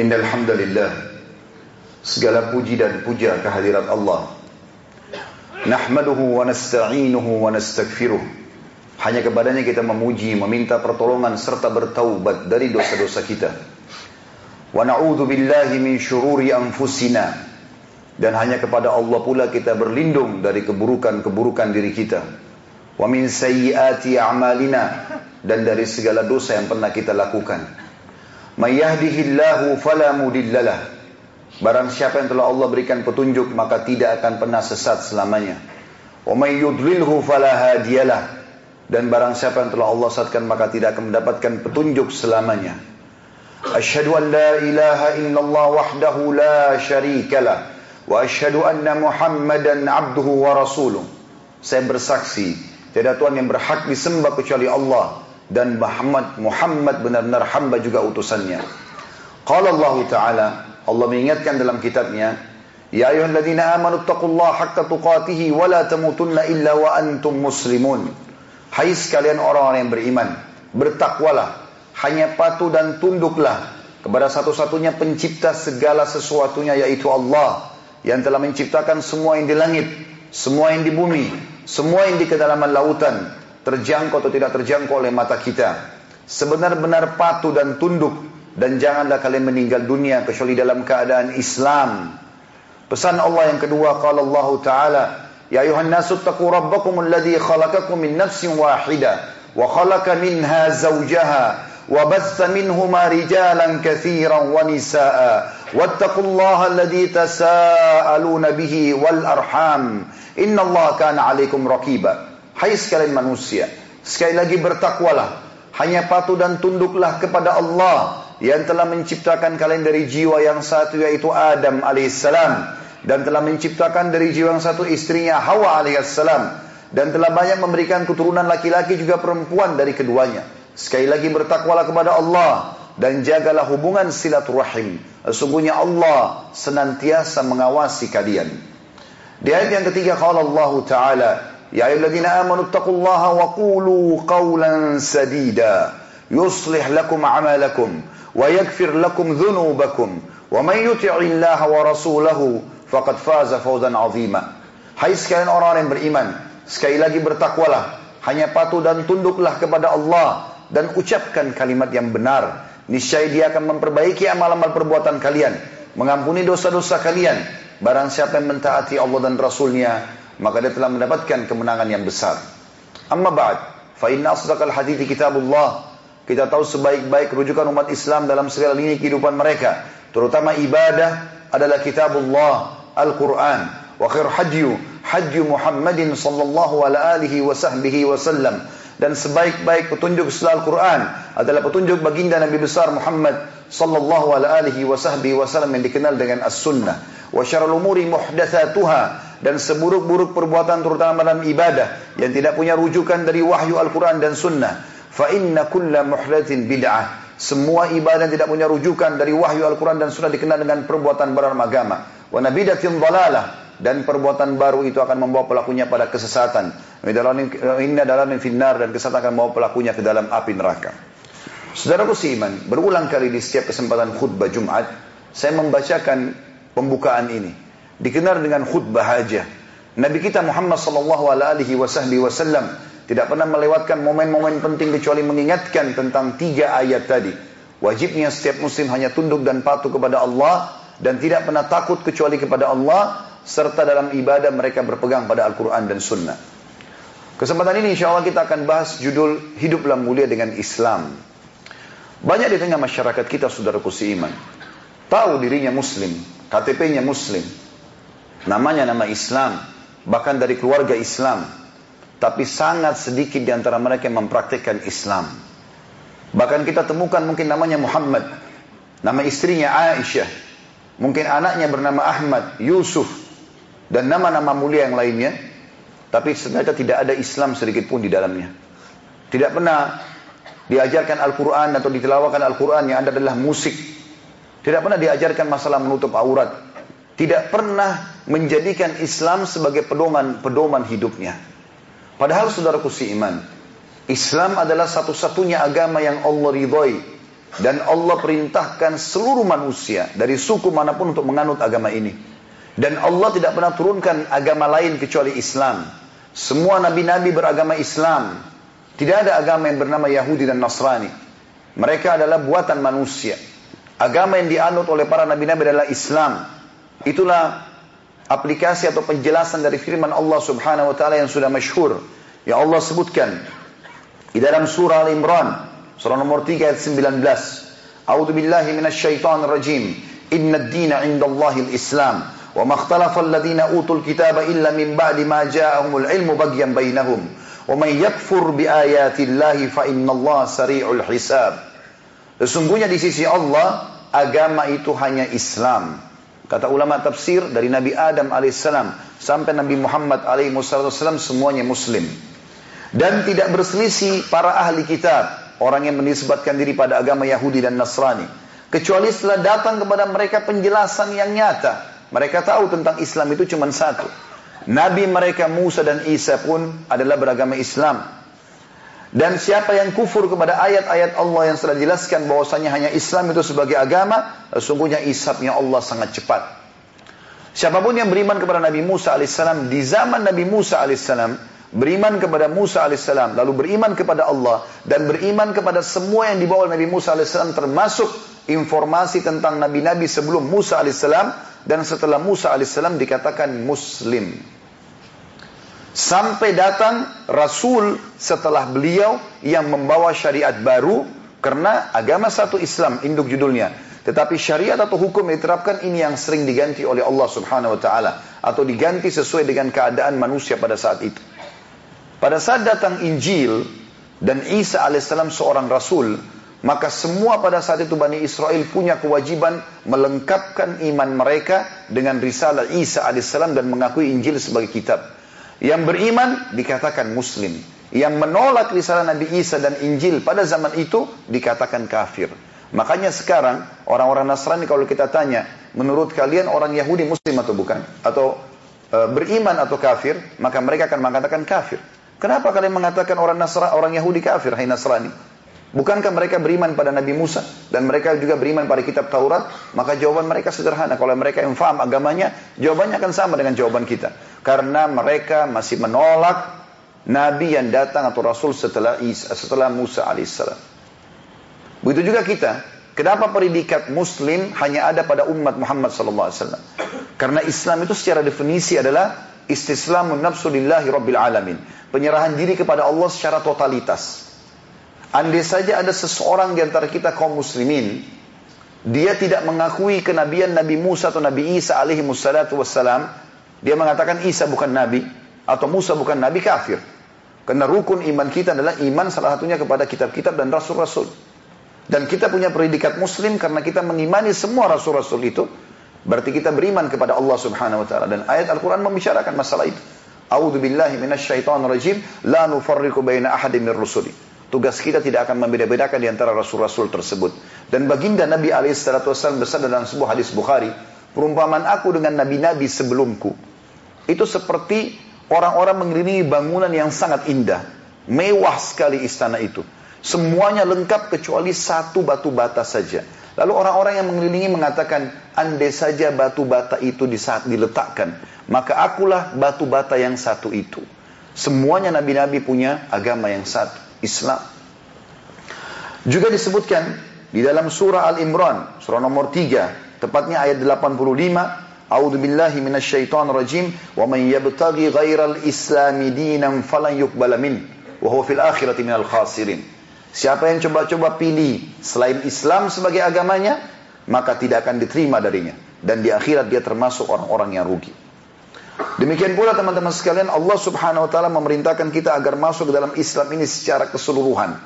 Innal hamdalillah segala puji dan puja kehadirat Allah. Nahmaduhu wa nasta'inuhu wa nastaghfiruh. Hanya kepadanya kita memuji, meminta pertolongan serta bertaubat dari dosa-dosa kita. Wa na'udzu billahi min syururi anfusina. Dan hanya kepada Allah pula kita berlindung dari keburukan-keburukan diri kita. Wa min sayyiati a'malina dan dari segala dosa yang pernah kita lakukan. May yahdihillahu fala mudillalah. Barang siapa yang telah Allah berikan petunjuk maka tidak akan pernah sesat selamanya. Wa may yudlilhu fala hadiyalah. Dan barang siapa yang telah Allah sesatkan maka tidak akan mendapatkan petunjuk selamanya. Asyhadu an la ilaha illallah wahdahu la syarikalah wa asyhadu anna Muhammadan abduhu wa rasuluh. Saya bersaksi tiada Tuhan yang berhak disembah kecuali Allah dan Muhammad Muhammad benar-benar hamba juga utusannya. Qala Allah Ta'ala, Allah mengingatkan dalam kitabnya, Ya ayyuhalladzina amanu taqullaha haqqa tuqatih wa la tamutunna illa wa antum muslimun. Hai sekalian orang-orang yang beriman, bertakwalah, hanya patuh dan tunduklah kepada satu-satunya pencipta segala sesuatunya yaitu Allah yang telah menciptakan semua yang di langit, semua yang di bumi, semua yang di kedalaman lautan terjangkau atau tidak terjangkau oleh mata kita. Sebenar-benar patuh dan tunduk dan janganlah kalian meninggal dunia kecuali dalam keadaan Islam. Pesan Allah yang kedua qala Allah Ta'ala Ya ayuhan nasu taqu rabbakum alladhi khalaqakum min nafsin wahidah wa khalaqa minha zawjaha batha minhuma rijalan katsiran wa nisaa wattaqullaha alladhi tasaaluna bihi wal arham innallaha kana 'alaikum raqiba Hai sekalian manusia, sekali lagi bertakwalah. Hanya patuh dan tunduklah kepada Allah yang telah menciptakan kalian dari jiwa yang satu yaitu Adam alaihissalam dan telah menciptakan dari jiwa yang satu istrinya Hawa alaihissalam dan telah banyak memberikan keturunan laki-laki juga perempuan dari keduanya. Sekali lagi bertakwalah kepada Allah dan jagalah hubungan silaturahim. Sesungguhnya Allah senantiasa mengawasi kalian. Di ayat yang ketiga kalau Allah Taala يا أيها الذين آمنوا اتقوا الله وقولوا قولا سديدا يصلح لكم عملكم ويغفر لكم ذنوبكم ومن يطع الله ورسوله فقد فاز فوزا عظيما Hai sekalian orang yang beriman Sekali lagi bertakwalah Hanya patuh dan tunduklah kepada Allah Dan ucapkan kalimat yang benar Niscaya dia akan memperbaiki amal-amal perbuatan kalian Mengampuni dosa-dosa kalian Barang siapa yang mentaati Allah dan Rasulnya maka dia telah mendapatkan kemenangan yang besar. Amma ba'd, fa inna asdaqal hadithi kitabullah. Kita tahu sebaik-baik rujukan umat Islam dalam segala lini kehidupan mereka, terutama ibadah adalah kitabullah, Al-Quran. Wa khair hadyu, hadyu Muhammadin sallallahu alaihi wa sahbihi wa sallam. Dan sebaik-baik petunjuk setelah Al-Quran adalah petunjuk baginda Nabi besar Muhammad sallallahu alaihi wa sahbihi wa sallam yang dikenal dengan As-Sunnah. Wa syarul umuri dan seburuk-buruk perbuatan terutama dalam ibadah yang tidak punya rujukan dari wahyu Al-Quran dan Sunnah. Fa inna kulla muhdatsin bid'ah. Semua ibadah yang tidak punya rujukan dari wahyu Al-Quran dan Sunnah dikenal dengan perbuatan baru agama. Wa nabidatin dhalalah dan perbuatan baru itu akan membawa pelakunya pada kesesatan. Inna dalam finnar dan kesesatan akan membawa pelakunya ke dalam api neraka. Saudaraku seiman, berulang kali di setiap kesempatan khutbah Jumat, saya membacakan pembukaan ini dikenal dengan khutbah hajah. Nabi kita Muhammad sallallahu alaihi wasallam tidak pernah melewatkan momen-momen penting kecuali mengingatkan tentang tiga ayat tadi. Wajibnya setiap muslim hanya tunduk dan patuh kepada Allah dan tidak pernah takut kecuali kepada Allah serta dalam ibadah mereka berpegang pada Al-Quran dan Sunnah. Kesempatan ini insya Allah kita akan bahas judul Hiduplah Mulia dengan Islam. Banyak di tengah masyarakat kita saudaraku seiman. Tahu dirinya muslim, KTP-nya muslim, Namanya nama Islam, bahkan dari keluarga Islam. Tapi sangat sedikit di antara mereka yang mempraktikkan Islam. Bahkan kita temukan mungkin namanya Muhammad. Nama istrinya Aisyah. Mungkin anaknya bernama Ahmad, Yusuf. Dan nama-nama mulia yang lainnya. Tapi ternyata tidak ada Islam sedikit pun di dalamnya. Tidak pernah diajarkan Al-Quran atau ditelawakan Al-Quran yang ada adalah musik. Tidak pernah diajarkan masalah menutup aurat. Tidak pernah menjadikan Islam sebagai pedoman pedoman hidupnya. Padahal saudaraku si iman, Islam adalah satu-satunya agama yang Allah ridhoi. Dan Allah perintahkan seluruh manusia dari suku mana pun untuk menganut agama ini. Dan Allah tidak pernah turunkan agama lain kecuali Islam. Semua nabi-nabi beragama Islam. Tidak ada agama yang bernama Yahudi dan Nasrani. Mereka adalah buatan manusia. Agama yang dianut oleh para nabi-nabi adalah Islam. Itulah aplikasi atau penjelasan dari firman Allah Subhanahu wa taala yang sudah masyhur. Ya Allah sebutkan di dalam surah Al-Imran surah nomor 3 ayat 19. A'udzu billahi minasyaitonir rajim. Inna ad-dina 'indallahi al-Islam. Wa ma ikhtalafa alladhina utul kitaba illa min ba'di ma ja'ahumul ilmu baghyan bainahum. Wa man yakfur bi ayatillahi fa innallaha sari'ul hisab. Sesungguhnya di sisi Allah agama itu hanya Islam. Kata ulama tafsir dari Nabi Adam alaihissalam sampai Nabi Muhammad alaihissalam semuanya muslim. Dan tidak berselisih para ahli kitab, orang yang menisbatkan diri pada agama Yahudi dan Nasrani. Kecuali setelah datang kepada mereka penjelasan yang nyata. Mereka tahu tentang Islam itu cuma satu. Nabi mereka Musa dan Isa pun adalah beragama Islam. Dan siapa yang kufur kepada ayat-ayat Allah yang sudah jelaskan bahwasanya hanya Islam itu sebagai agama, sesungguhnya isapnya Allah sangat cepat. Siapa pun yang beriman kepada Nabi Musa alaihissalam di zaman Nabi Musa alaihissalam, beriman kepada Musa alaihissalam, lalu beriman kepada Allah dan beriman kepada semua yang dibawa Nabi Musa alaihissalam termasuk informasi tentang nabi-nabi sebelum Musa alaihissalam dan setelah Musa alaihissalam dikatakan muslim. Sampai datang Rasul setelah beliau yang membawa syariat baru karena agama satu Islam, induk judulnya. Tetapi syariat atau hukum yang diterapkan ini yang sering diganti oleh Allah subhanahu wa ta'ala. Atau diganti sesuai dengan keadaan manusia pada saat itu. Pada saat datang Injil dan Isa alaihissalam seorang Rasul, maka semua pada saat itu Bani Israel punya kewajiban melengkapkan iman mereka dengan risalah Isa alaihissalam dan mengakui Injil sebagai kitab. Yang beriman dikatakan muslim. Yang menolak risalah Nabi Isa dan Injil pada zaman itu dikatakan kafir. Makanya sekarang orang-orang Nasrani kalau kita tanya, menurut kalian orang Yahudi muslim atau bukan? Atau e, beriman atau kafir? Maka mereka akan mengatakan kafir. Kenapa kalian mengatakan orang Nasra, orang Yahudi kafir, hai Nasrani? Bukankah mereka beriman pada Nabi Musa dan mereka juga beriman pada kitab Taurat? Maka jawaban mereka sederhana. Kalau mereka yang faham agamanya, jawabannya akan sama dengan jawaban kita. Karena mereka masih menolak Nabi yang datang atau Rasul setelah Isa, setelah Musa alaihissalam. Begitu juga kita. Kenapa predikat Muslim hanya ada pada umat Muhammad sallallahu alaihi wasallam? Karena Islam itu secara definisi adalah istislamun nafsu lillahi rabbil alamin. Penyerahan diri kepada Allah secara totalitas. Andai saja ada seseorang di antara kita kaum muslimin, dia tidak mengakui kenabian Nabi Musa atau Nabi Isa alaihi wassalam, dia mengatakan Isa bukan Nabi atau Musa bukan Nabi kafir. Karena rukun iman kita adalah iman salah satunya kepada kitab-kitab dan rasul-rasul. Dan kita punya predikat muslim karena kita mengimani semua rasul-rasul itu. Berarti kita beriman kepada Allah subhanahu wa ta'ala. Dan ayat Al-Quran membicarakan masalah itu. A'udhu billahi minasyaitan rajim. La nufarriku baina ahadim min rusuli. Tugas kita tidak akan membeda-bedakan di antara rasul-rasul tersebut. Dan baginda Nabi SAW bersabda dalam sebuah hadis Bukhari. Perumpamaan aku dengan nabi-nabi sebelumku itu seperti orang-orang mengelilingi bangunan yang sangat indah. Mewah sekali istana itu. Semuanya lengkap kecuali satu batu bata saja. Lalu orang-orang yang mengelilingi mengatakan, andai saja batu bata itu di saat diletakkan, maka akulah batu bata yang satu itu. Semuanya nabi-nabi punya agama yang satu, Islam. Juga disebutkan di dalam surah Al-Imran, surah nomor 3, tepatnya ayat 85, Billahi minasyaitonir rajim wa man yabtaghi ghairal islami dinan falan yuqbala min wa huwa fil akhirati minal khasirin. Siapa yang coba-coba pilih selain Islam sebagai agamanya, maka tidak akan diterima darinya dan di akhirat dia termasuk orang-orang yang rugi. Demikian pula teman-teman sekalian Allah Subhanahu wa taala memerintahkan kita agar masuk ke dalam Islam ini secara keseluruhan.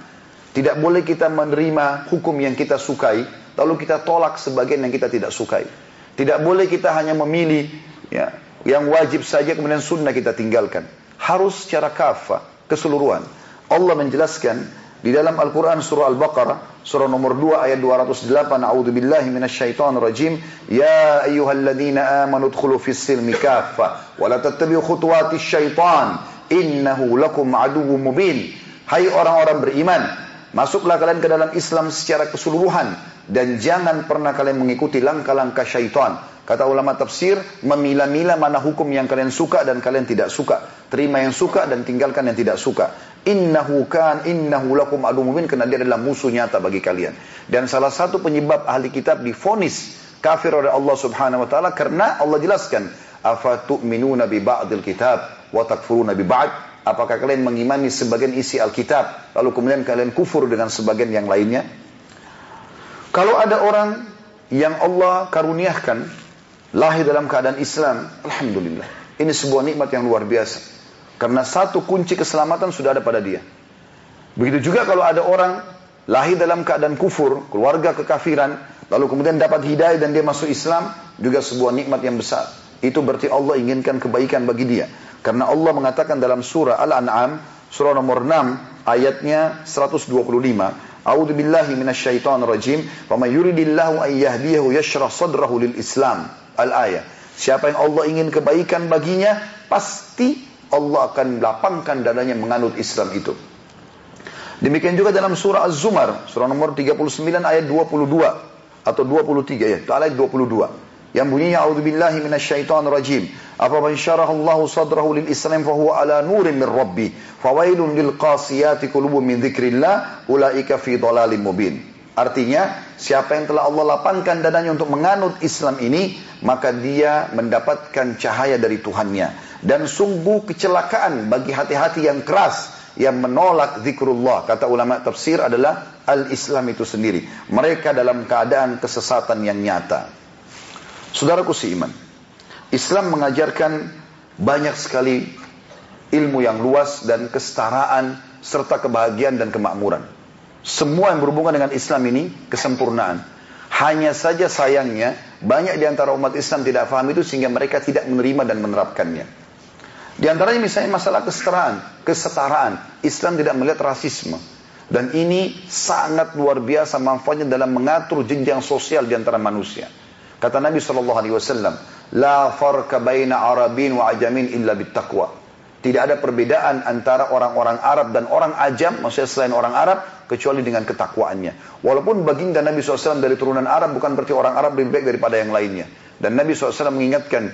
Tidak boleh kita menerima hukum yang kita sukai lalu kita tolak sebagian yang kita tidak sukai. Tidak boleh kita hanya memilih ya, yang wajib saja kemudian sunnah kita tinggalkan. Harus secara kafah, keseluruhan. Allah menjelaskan di dalam Al-Quran surah Al-Baqarah, surah nomor 2 ayat 208, A'udhu billahi minasyaitan rajim, Ya ayyuhalladzina amanu dkhulu fis silmi kafah, wa la tattabi'u khutuwati syaitan, innahu lakum aduwwum mubin. Hai orang-orang beriman, Masuklah kalian ke dalam Islam secara keseluruhan dan jangan pernah kalian mengikuti langkah-langkah syaitan. Kata ulama tafsir, memilah-milah mana hukum yang kalian suka dan kalian tidak suka. Terima yang suka dan tinggalkan yang tidak suka. Innahu kan innahu lakum adu mubin karena dia adalah musuh nyata bagi kalian. Dan salah satu penyebab ahli kitab difonis kafir oleh Allah Subhanahu wa taala karena Allah jelaskan, "Afatu'minuna bi ba'dil kitab wa takfuruna bi ba'd?" Apakah kalian mengimani sebagian isi Alkitab, lalu kemudian kalian kufur dengan sebagian yang lainnya? Kalau ada orang yang Allah karuniakan lahir dalam keadaan Islam, Alhamdulillah. Ini sebuah nikmat yang luar biasa. Karena satu kunci keselamatan sudah ada pada dia. Begitu juga kalau ada orang lahir dalam keadaan kufur, keluarga kekafiran, lalu kemudian dapat hidayah dan dia masuk Islam, juga sebuah nikmat yang besar. Itu berarti Allah inginkan kebaikan bagi dia. Karena Allah mengatakan dalam surah Al-An'am, surah nomor 6, ayatnya 125. A'udzu billahi minasyaitonir rajim. Wa may yuridillahu an yahdiyahu yashrah sadrahu lil Islam. Al-ayat. Siapa yang Allah ingin kebaikan baginya, pasti Allah akan lapangkan dadanya menganut Islam itu. Demikian juga dalam surah Az-Zumar, surah nomor 39 ayat 22 atau 23 ya, ayat 22 yang bunyinya a'udzubillahi minasyaitonir rajim. Apa man syarahallahu sadrahu lil Islam fa huwa ala nurin min rabbi. Fawailun lil qasiyati qulubum min dzikrillah ulaika fi dhalalim mubin. Artinya, siapa yang telah Allah lapangkan dadanya untuk menganut Islam ini, maka dia mendapatkan cahaya dari Tuhannya. Dan sungguh kecelakaan bagi hati-hati yang keras yang menolak zikrullah. Kata ulama tafsir adalah al-Islam itu sendiri. Mereka dalam keadaan kesesatan yang nyata. Saudaraku seiman, Islam mengajarkan banyak sekali ilmu yang luas dan kesetaraan serta kebahagiaan dan kemakmuran. Semua yang berhubungan dengan Islam ini kesempurnaan. Hanya saja sayangnya banyak di antara umat Islam tidak paham itu sehingga mereka tidak menerima dan menerapkannya. Di antaranya misalnya masalah kesetaraan, kesetaraan. Islam tidak melihat rasisme. Dan ini sangat luar biasa manfaatnya dalam mengatur jenjang sosial di antara manusia. Kata Nabi Shallallahu Alaihi Wasallam, la farka baina Arabin wa ajamin illa bittaqwa. Tidak ada perbedaan antara orang-orang Arab dan orang ajam, maksudnya selain orang Arab, kecuali dengan ketakwaannya. Walaupun baginda Nabi SAW dari turunan Arab bukan berarti orang Arab lebih baik daripada yang lainnya. Dan Nabi SAW mengingatkan,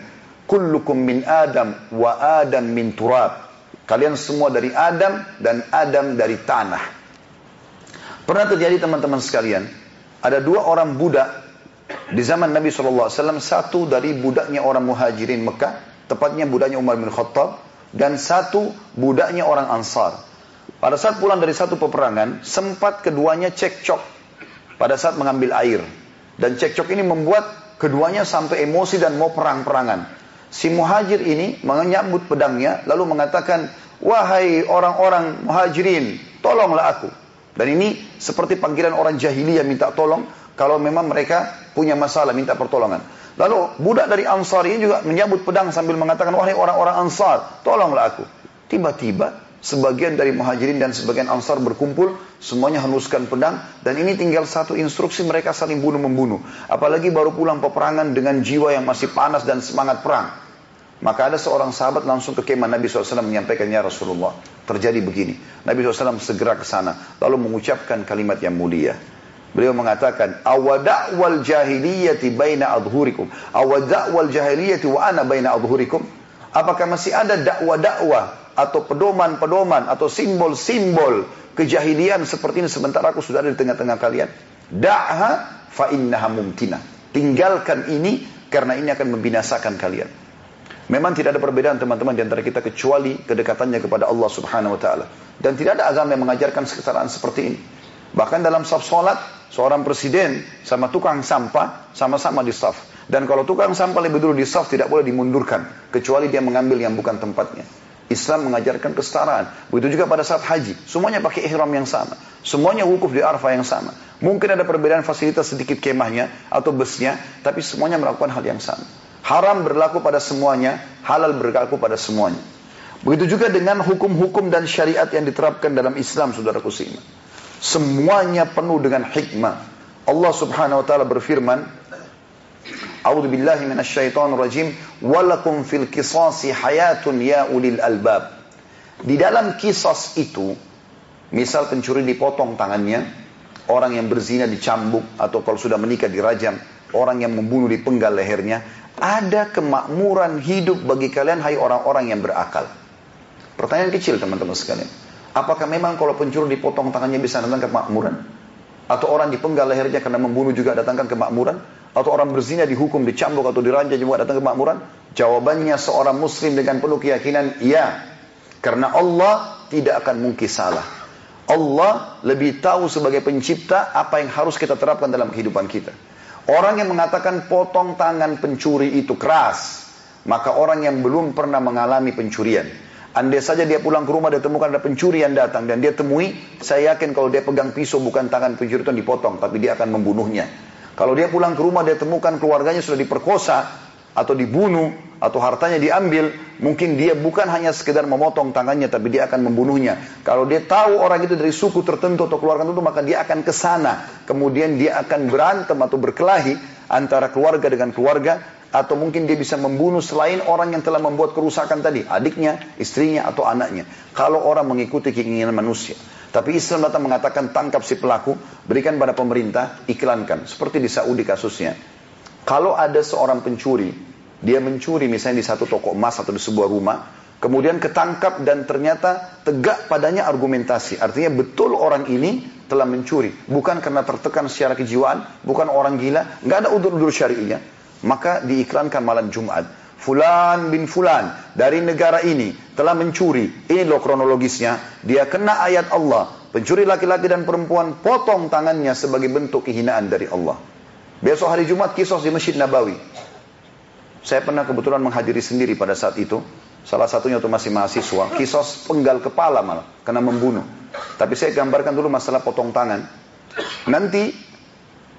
Kullukum min Adam wa Adam min turab. Kalian semua dari Adam dan Adam dari tanah. Pernah terjadi teman-teman sekalian, ada dua orang budak di zaman Nabi SAW, satu dari budaknya orang muhajirin Mekah, tepatnya budaknya Umar bin Khattab, dan satu budaknya orang Ansar. Pada saat pulang dari satu peperangan, sempat keduanya cekcok pada saat mengambil air. Dan cekcok ini membuat keduanya sampai emosi dan mau perang-perangan. Si muhajir ini menyambut pedangnya, lalu mengatakan, Wahai orang-orang muhajirin, tolonglah aku. Dan ini seperti panggilan orang jahiliyah minta tolong, kalau memang mereka punya masalah minta pertolongan. Lalu budak dari Ansar ini juga menyambut pedang sambil mengatakan, wahai orang-orang Ansar, tolonglah aku. Tiba-tiba sebagian dari muhajirin dan sebagian Ansar berkumpul, semuanya henuskan pedang, dan ini tinggal satu instruksi mereka saling bunuh-membunuh. Apalagi baru pulang peperangan dengan jiwa yang masih panas dan semangat perang. Maka ada seorang sahabat langsung ke kemah Nabi SAW menyampaikannya Rasulullah. Terjadi begini. Nabi SAW segera ke sana. Lalu mengucapkan kalimat yang mulia. Beliau mengatakan, awada'wal jahiliyati baina adhurikum. Awada'wal jahiliyati wa ana baina adhurikum. Apakah masih ada dakwah-dakwah atau pedoman-pedoman atau simbol-simbol kejahilian seperti ini sementara aku sudah ada di tengah-tengah kalian? Da'ha fa innaha mumtina. Tinggalkan ini karena ini akan membinasakan kalian. Memang tidak ada perbedaan teman-teman di antara kita kecuali kedekatannya kepada Allah Subhanahu wa taala. Dan tidak ada agama yang mengajarkan kesetaraan seperti ini. Bahkan dalam saf solat, seorang presiden sama tukang sampah sama-sama di saf. Dan kalau tukang sampah lebih dulu di saf tidak boleh dimundurkan. Kecuali dia mengambil yang bukan tempatnya. Islam mengajarkan kesetaraan. Begitu juga pada saat haji. Semuanya pakai ihram yang sama. Semuanya wukuf di arfa yang sama. Mungkin ada perbedaan fasilitas sedikit kemahnya atau busnya. Tapi semuanya melakukan hal yang sama. Haram berlaku pada semuanya. Halal berlaku pada semuanya. Begitu juga dengan hukum-hukum dan syariat yang diterapkan dalam Islam, saudara seiman. Semuanya penuh dengan hikmah. Allah Subhanahu wa taala berfirman, A'udzu billahi minasyaitonir rajim, "Walakum fil qisasi hayatun ya ulil albab." Di dalam kisas itu Misal pencuri dipotong tangannya, orang yang berzina dicambuk, atau kalau sudah menikah dirajam, orang yang membunuh dipenggal lehernya, ada kemakmuran hidup bagi kalian hai orang-orang yang berakal. Pertanyaan kecil teman-teman sekalian. Apakah memang kalau pencuri dipotong tangannya bisa datang kemakmuran? Atau orang dipenggal lehernya karena membunuh juga datangkan kemakmuran? Atau orang berzina dihukum, dicambuk atau diranja juga datang kemakmuran? Jawabannya seorang muslim dengan penuh keyakinan, iya. Karena Allah tidak akan mungkin salah. Allah lebih tahu sebagai pencipta apa yang harus kita terapkan dalam kehidupan kita. Orang yang mengatakan potong tangan pencuri itu keras, maka orang yang belum pernah mengalami pencurian. Andai saja dia pulang ke rumah dia temukan ada pencuri yang datang dan dia temui, saya yakin kalau dia pegang pisau bukan tangan pencuri itu dipotong, tapi dia akan membunuhnya. Kalau dia pulang ke rumah dia temukan keluarganya sudah diperkosa atau dibunuh atau hartanya diambil, mungkin dia bukan hanya sekedar memotong tangannya tapi dia akan membunuhnya. Kalau dia tahu orang itu dari suku tertentu atau keluarga tertentu maka dia akan ke sana. Kemudian dia akan berantem atau berkelahi antara keluarga dengan keluarga atau mungkin dia bisa membunuh selain orang yang telah membuat kerusakan tadi, adiknya, istrinya atau anaknya. Kalau orang mengikuti keinginan manusia. Tapi Islam datang mengatakan tangkap si pelaku, berikan pada pemerintah, iklankan. Seperti di Saudi kasusnya. Kalau ada seorang pencuri, dia mencuri misalnya di satu toko emas atau di sebuah rumah, kemudian ketangkap dan ternyata tegak padanya argumentasi. Artinya betul orang ini telah mencuri. Bukan karena tertekan secara kejiwaan, bukan orang gila, nggak ada udur-udur syari'inya. Maka diiklankan malam Jumat. Fulan bin Fulan dari negara ini telah mencuri. Ini loh kronologisnya. Dia kena ayat Allah. Pencuri laki-laki dan perempuan potong tangannya sebagai bentuk kehinaan dari Allah. Besok hari Jumat kisos di Masjid Nabawi. Saya pernah kebetulan menghadiri sendiri pada saat itu. Salah satunya itu masih mahasiswa. Kisos penggal kepala malah. Kena membunuh. Tapi saya gambarkan dulu masalah potong tangan. Nanti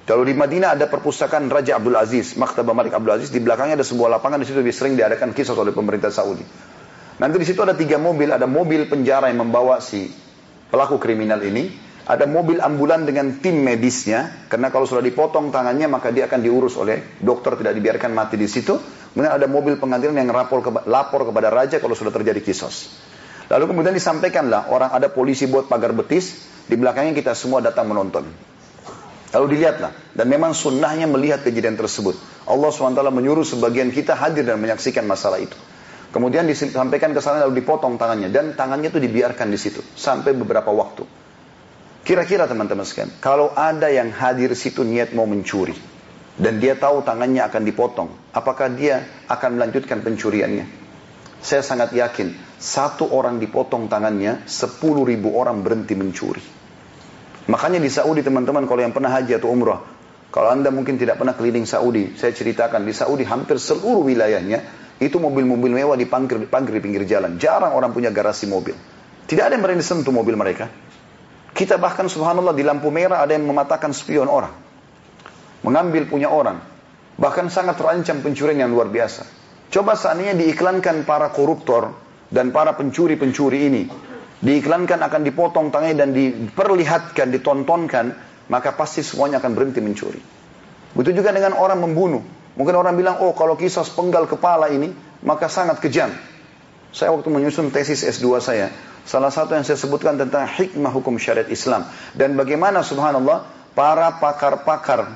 kalau di Madinah ada perpustakaan Raja Abdul Aziz, Maktabah Malik Abdul Aziz, di belakangnya ada sebuah lapangan, di situ sering diadakan kisah oleh pemerintah Saudi. Nanti di situ ada tiga mobil, ada mobil penjara yang membawa si pelaku kriminal ini, ada mobil ambulan dengan tim medisnya, karena kalau sudah dipotong tangannya maka dia akan diurus oleh dokter, tidak dibiarkan mati di situ. Kemudian ada mobil pengantinan yang lapor, ke, lapor kepada raja kalau sudah terjadi kisos. Lalu kemudian disampaikanlah orang ada polisi buat pagar betis, di belakangnya kita semua datang menonton. Lalu dilihatlah. Dan memang sunnahnya melihat kejadian tersebut. Allah SWT menyuruh sebagian kita hadir dan menyaksikan masalah itu. Kemudian disampaikan ke sana lalu dipotong tangannya. Dan tangannya itu dibiarkan di situ. Sampai beberapa waktu. Kira-kira teman-teman sekalian. Kalau ada yang hadir situ niat mau mencuri. Dan dia tahu tangannya akan dipotong. Apakah dia akan melanjutkan pencuriannya? Saya sangat yakin. Satu orang dipotong tangannya. Sepuluh ribu orang berhenti mencuri. Makanya di Saudi teman-teman kalau yang pernah haji atau umrah, kalau anda mungkin tidak pernah keliling Saudi, saya ceritakan di Saudi hampir seluruh wilayahnya itu mobil-mobil mewah dipanggil, dipanggil di pinggir jalan. Jarang orang punya garasi mobil. Tidak ada yang berani sentuh mobil mereka. Kita bahkan subhanallah di lampu merah ada yang mematakan spion orang. Mengambil punya orang. Bahkan sangat terancam pencurian yang luar biasa. Coba seandainya diiklankan para koruptor dan para pencuri-pencuri ini diiklankan akan dipotong tangannya dan diperlihatkan, ditontonkan, maka pasti semuanya akan berhenti mencuri. Begitu juga dengan orang membunuh. Mungkin orang bilang, oh kalau kisah penggal kepala ini, maka sangat kejam. Saya waktu menyusun tesis S2 saya, salah satu yang saya sebutkan tentang hikmah hukum syariat Islam. Dan bagaimana subhanallah, para pakar-pakar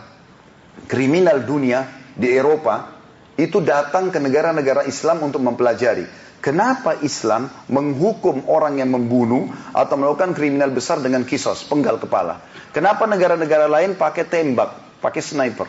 kriminal dunia di Eropa, itu datang ke negara-negara Islam untuk mempelajari. Kenapa Islam menghukum orang yang membunuh atau melakukan kriminal besar dengan kisos, penggal kepala? Kenapa negara-negara lain pakai tembak, pakai sniper?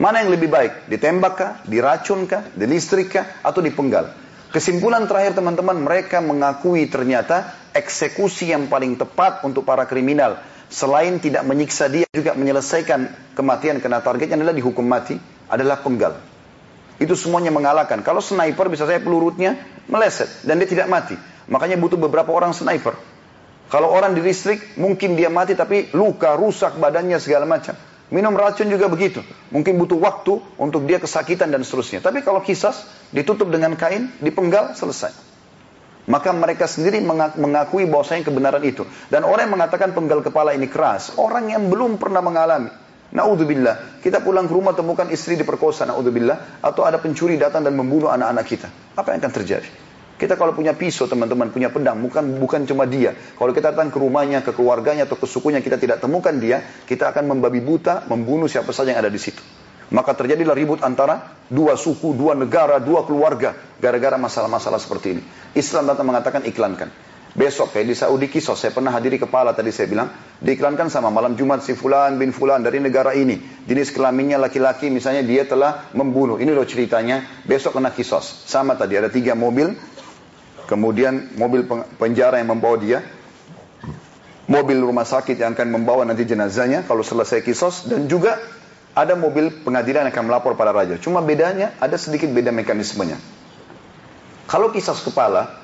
Mana yang lebih baik? Ditembak kah? Diracun kah? Dilistrik kah? Atau dipenggal? Kesimpulan terakhir teman-teman, mereka mengakui ternyata eksekusi yang paling tepat untuk para kriminal. Selain tidak menyiksa dia, juga menyelesaikan kematian kena targetnya adalah dihukum mati, adalah penggal. Itu semuanya mengalahkan. Kalau sniper bisa saya pelurutnya meleset dan dia tidak mati. Makanya butuh beberapa orang sniper. Kalau orang di listrik mungkin dia mati tapi luka, rusak badannya segala macam. Minum racun juga begitu. Mungkin butuh waktu untuk dia kesakitan dan seterusnya. Tapi kalau kisas ditutup dengan kain, dipenggal, selesai. Maka mereka sendiri mengakui bahwasanya kebenaran itu. Dan orang yang mengatakan penggal kepala ini keras, orang yang belum pernah mengalami. Naudzubillah, kita pulang ke rumah temukan istri diperkosa, naudzubillah, atau ada pencuri datang dan membunuh anak-anak kita. Apa yang akan terjadi? Kita kalau punya pisau teman-teman, punya pedang, bukan bukan cuma dia. Kalau kita datang ke rumahnya, ke keluarganya atau ke sukunya, kita tidak temukan dia, kita akan membabi buta, membunuh siapa saja yang ada di situ. Maka terjadilah ribut antara dua suku, dua negara, dua keluarga, gara-gara masalah-masalah seperti ini. Islam datang mengatakan iklankan. Besok kayak di Saudi kisos, saya pernah hadiri kepala tadi saya bilang, diiklankan sama malam Jumat si fulan bin fulan dari negara ini. Jenis kelaminnya laki-laki misalnya dia telah membunuh. Ini loh ceritanya, besok kena kisos. Sama tadi ada tiga mobil, kemudian mobil penjara yang membawa dia, mobil rumah sakit yang akan membawa nanti jenazahnya kalau selesai kisos, dan juga ada mobil pengadilan yang akan melapor pada raja. Cuma bedanya ada sedikit beda mekanismenya. Kalau kisos kepala,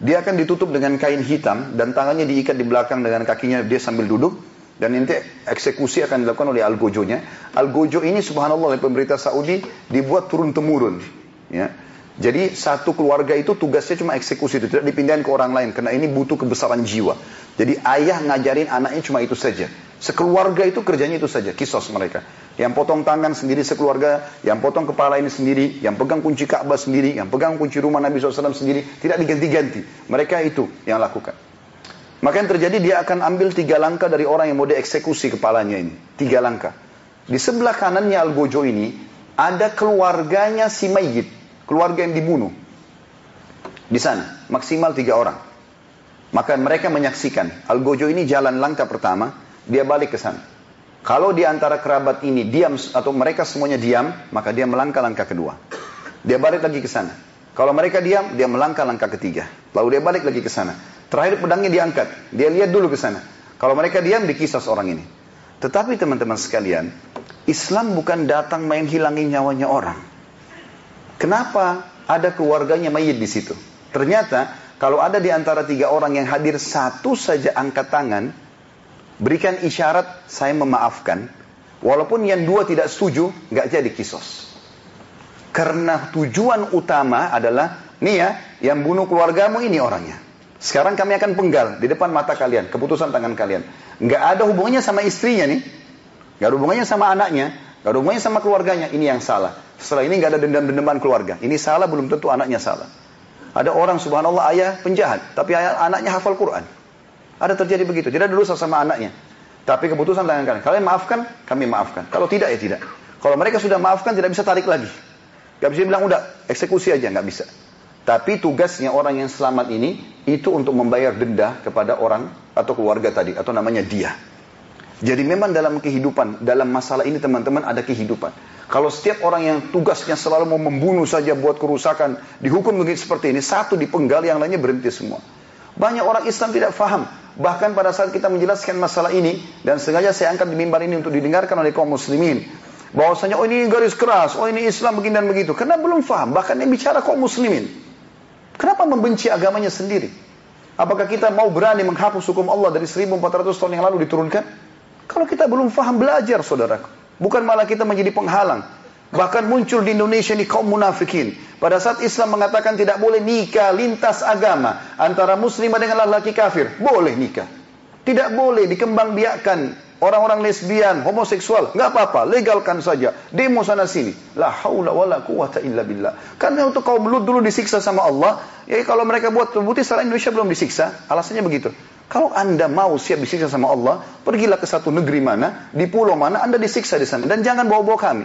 dia akan ditutup dengan kain hitam dan tangannya diikat di belakang dengan kakinya dia sambil duduk dan nanti eksekusi akan dilakukan oleh algojonya. Algojo ini subhanallah oleh pemerintah Saudi dibuat turun temurun. Ya. Jadi satu keluarga itu tugasnya cuma eksekusi itu tidak dipindahin ke orang lain karena ini butuh kebesaran jiwa. Jadi ayah ngajarin anaknya cuma itu saja. Sekeluarga itu kerjanya itu saja, kisos mereka. Yang potong tangan sendiri sekeluarga, yang potong kepala ini sendiri, yang pegang kunci Ka'bah sendiri, yang pegang kunci rumah Nabi SAW sendiri, tidak diganti-ganti. Mereka itu yang lakukan. Maka yang terjadi dia akan ambil tiga langkah dari orang yang mau dieksekusi kepalanya ini. Tiga langkah. Di sebelah kanannya Al-Gojo ini, ada keluarganya si mayit. Keluarga yang dibunuh. Di sana, maksimal tiga orang. Maka mereka menyaksikan. Al-Gojo ini jalan langkah pertama, dia balik ke sana. Kalau di antara kerabat ini diam atau mereka semuanya diam, maka dia melangkah langkah kedua. Dia balik lagi ke sana. Kalau mereka diam, dia melangkah langkah ketiga. Lalu dia balik lagi ke sana. Terakhir pedangnya diangkat. Dia lihat dulu ke sana. Kalau mereka diam, dikisah orang ini. Tetapi teman-teman sekalian, Islam bukan datang main hilangin nyawanya orang. Kenapa ada keluarganya mayit di situ? Ternyata kalau ada di antara tiga orang yang hadir satu saja angkat tangan, berikan isyarat saya memaafkan. Walaupun yang dua tidak setuju, nggak jadi kisos. Karena tujuan utama adalah, nih ya, yang bunuh keluargamu ini orangnya. Sekarang kami akan penggal di depan mata kalian, keputusan tangan kalian. Nggak ada hubungannya sama istrinya nih. Nggak ada hubungannya sama anaknya. Nggak ada hubungannya sama keluarganya. Ini yang salah. Setelah ini nggak ada dendam-dendaman keluarga. Ini salah, belum tentu anaknya salah. Ada orang subhanallah ayah penjahat, tapi ayah, anaknya hafal Quran. Ada terjadi begitu. Tidak dosa sama anaknya. Tapi keputusan tangan kalian. Kalian maafkan, kami maafkan. Kalau tidak ya tidak. Kalau mereka sudah maafkan tidak bisa tarik lagi. Gak bisa bilang udah eksekusi aja, nggak bisa. Tapi tugasnya orang yang selamat ini itu untuk membayar denda kepada orang atau keluarga tadi atau namanya dia. Jadi memang dalam kehidupan, dalam masalah ini teman-teman ada kehidupan. Kalau setiap orang yang tugasnya selalu mau membunuh saja buat kerusakan, dihukum begitu seperti ini, satu dipenggal, yang lainnya berhenti semua. Banyak orang Islam tidak faham. Bahkan pada saat kita menjelaskan masalah ini, dan sengaja saya angkat di mimbar ini untuk didengarkan oleh kaum muslimin. Bahwasanya, oh ini garis keras, oh ini Islam begini dan begitu. Karena belum faham, bahkan yang bicara kaum muslimin. Kenapa membenci agamanya sendiri? Apakah kita mau berani menghapus hukum Allah dari 1400 tahun yang lalu diturunkan? Kalau kita belum faham, belajar saudaraku. Bukan malah kita menjadi penghalang. Bahkan muncul di Indonesia ini kaum munafikin. Pada saat Islam mengatakan tidak boleh nikah lintas agama antara muslimah dengan laki-laki kafir, boleh nikah. Tidak boleh dikembang biakan orang-orang lesbian, homoseksual, nggak apa-apa, legalkan saja. Demo sana sini. La haula wala quwata illa billah. Karena untuk kaum Lut dulu disiksa sama Allah, ya kalau mereka buat terbukti secara Indonesia belum disiksa, alasannya begitu. Kalau Anda mau siap disiksa sama Allah, pergilah ke satu negeri mana, di pulau mana, Anda disiksa di sana. Dan jangan bawa-bawa kami.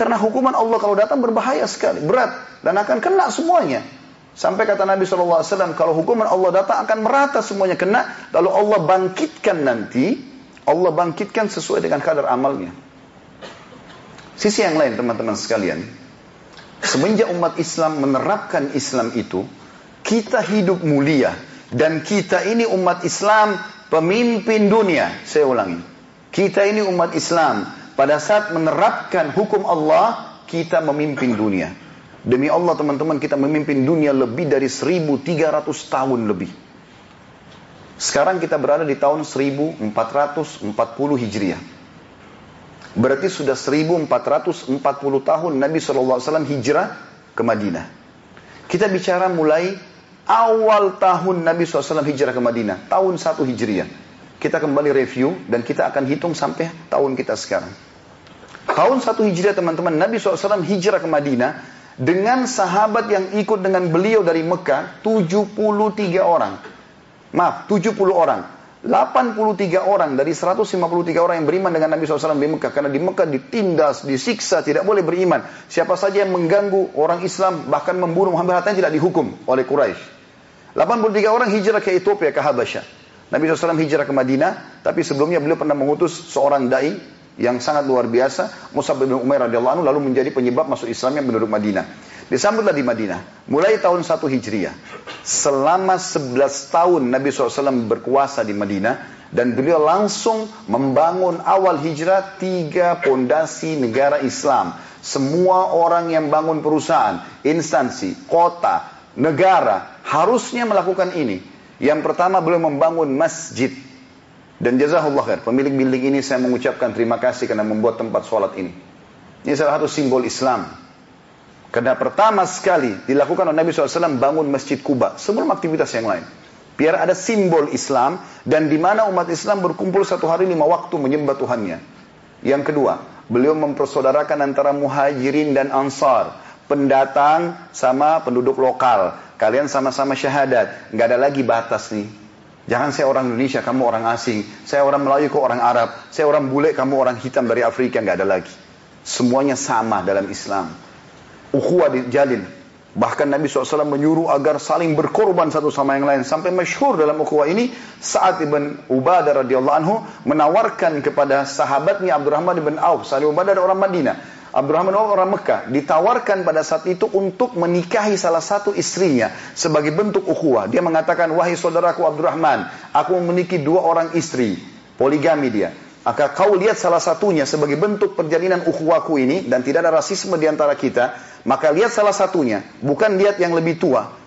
Karena hukuman Allah kalau datang berbahaya sekali, berat. Dan akan kena semuanya. Sampai kata Nabi SAW, kalau hukuman Allah datang akan merata semuanya kena. Lalu Allah bangkitkan nanti, Allah bangkitkan sesuai dengan kadar amalnya. Sisi yang lain teman-teman sekalian, semenjak umat Islam menerapkan Islam itu, kita hidup mulia. Dan kita ini umat Islam pemimpin dunia. Saya ulangi. Kita ini umat Islam pada saat menerapkan hukum Allah, kita memimpin dunia. Demi Allah teman-teman kita memimpin dunia lebih dari 1300 tahun lebih. Sekarang kita berada di tahun 1440 Hijriah. Berarti sudah 1440 tahun Nabi SAW hijrah ke Madinah. Kita bicara mulai awal tahun Nabi SAW hijrah ke Madinah. Tahun 1 Hijriah. Kita kembali review dan kita akan hitung sampai tahun kita sekarang. Tahun 1 Hijriah teman-teman, Nabi SAW hijrah ke Madinah Dengan sahabat yang ikut dengan beliau dari Mekah, 73 orang. Maaf, 70 orang. 83 orang dari 153 orang yang beriman dengan Nabi SAW di Mekah. Karena di Mekah ditindas, disiksa, tidak boleh beriman. Siapa saja yang mengganggu orang Islam, bahkan membunuh Muhammad Hatta tidak dihukum oleh Quraisy. 83 orang hijrah ke Ethiopia, ke Habasyah. Nabi SAW hijrah ke Madinah, tapi sebelumnya beliau pernah mengutus seorang da'i yang sangat luar biasa, Musa bin Umair radhiyallahu anhu lalu menjadi penyebab masuk Islamnya penduduk Madinah. Disambutlah di Madinah. Mulai tahun 1 Hijriah. Selama 11 tahun Nabi SAW berkuasa di Madinah. Dan beliau langsung membangun awal hijrah tiga pondasi negara Islam. Semua orang yang bangun perusahaan, instansi, kota, negara harusnya melakukan ini. Yang pertama beliau membangun masjid. Dan jazahullah khair, pemilik building ini saya mengucapkan terima kasih karena membuat tempat sholat ini. Ini salah satu simbol Islam. Karena pertama sekali dilakukan oleh Nabi SAW bangun Masjid Kuba sebelum aktivitas yang lain. Biar ada simbol Islam dan di mana umat Islam berkumpul satu hari lima waktu menyembah Tuhannya. Yang kedua, beliau mempersaudarakan antara muhajirin dan ansar. Pendatang sama penduduk lokal. Kalian sama-sama syahadat. Nggak ada lagi batas nih. Jangan saya orang Indonesia, kamu orang asing. Saya orang Melayu, kok orang Arab. Saya orang bule, kamu orang hitam dari Afrika. Nggak ada lagi. Semuanya sama dalam Islam ukhuwah dijalin. Bahkan Nabi SAW menyuruh agar saling berkorban satu sama yang lain. Sampai masyhur dalam ukhuwah ini, saat Ibn Ubadah radhiyallahu anhu menawarkan kepada sahabatnya Abdurrahman ibn Auf. Saat Ubadah ada orang Madinah. Abdurrahman Auf orang Mekah. Ditawarkan pada saat itu untuk menikahi salah satu istrinya sebagai bentuk ukhuwah. Dia mengatakan, wahai saudaraku Abdurrahman, aku memiliki dua orang istri. Poligami dia. Maka kau lihat salah satunya sebagai bentuk perjalinan ukhuwaku ini dan tidak ada rasisme di antara kita, maka lihat salah satunya, bukan lihat yang lebih tua.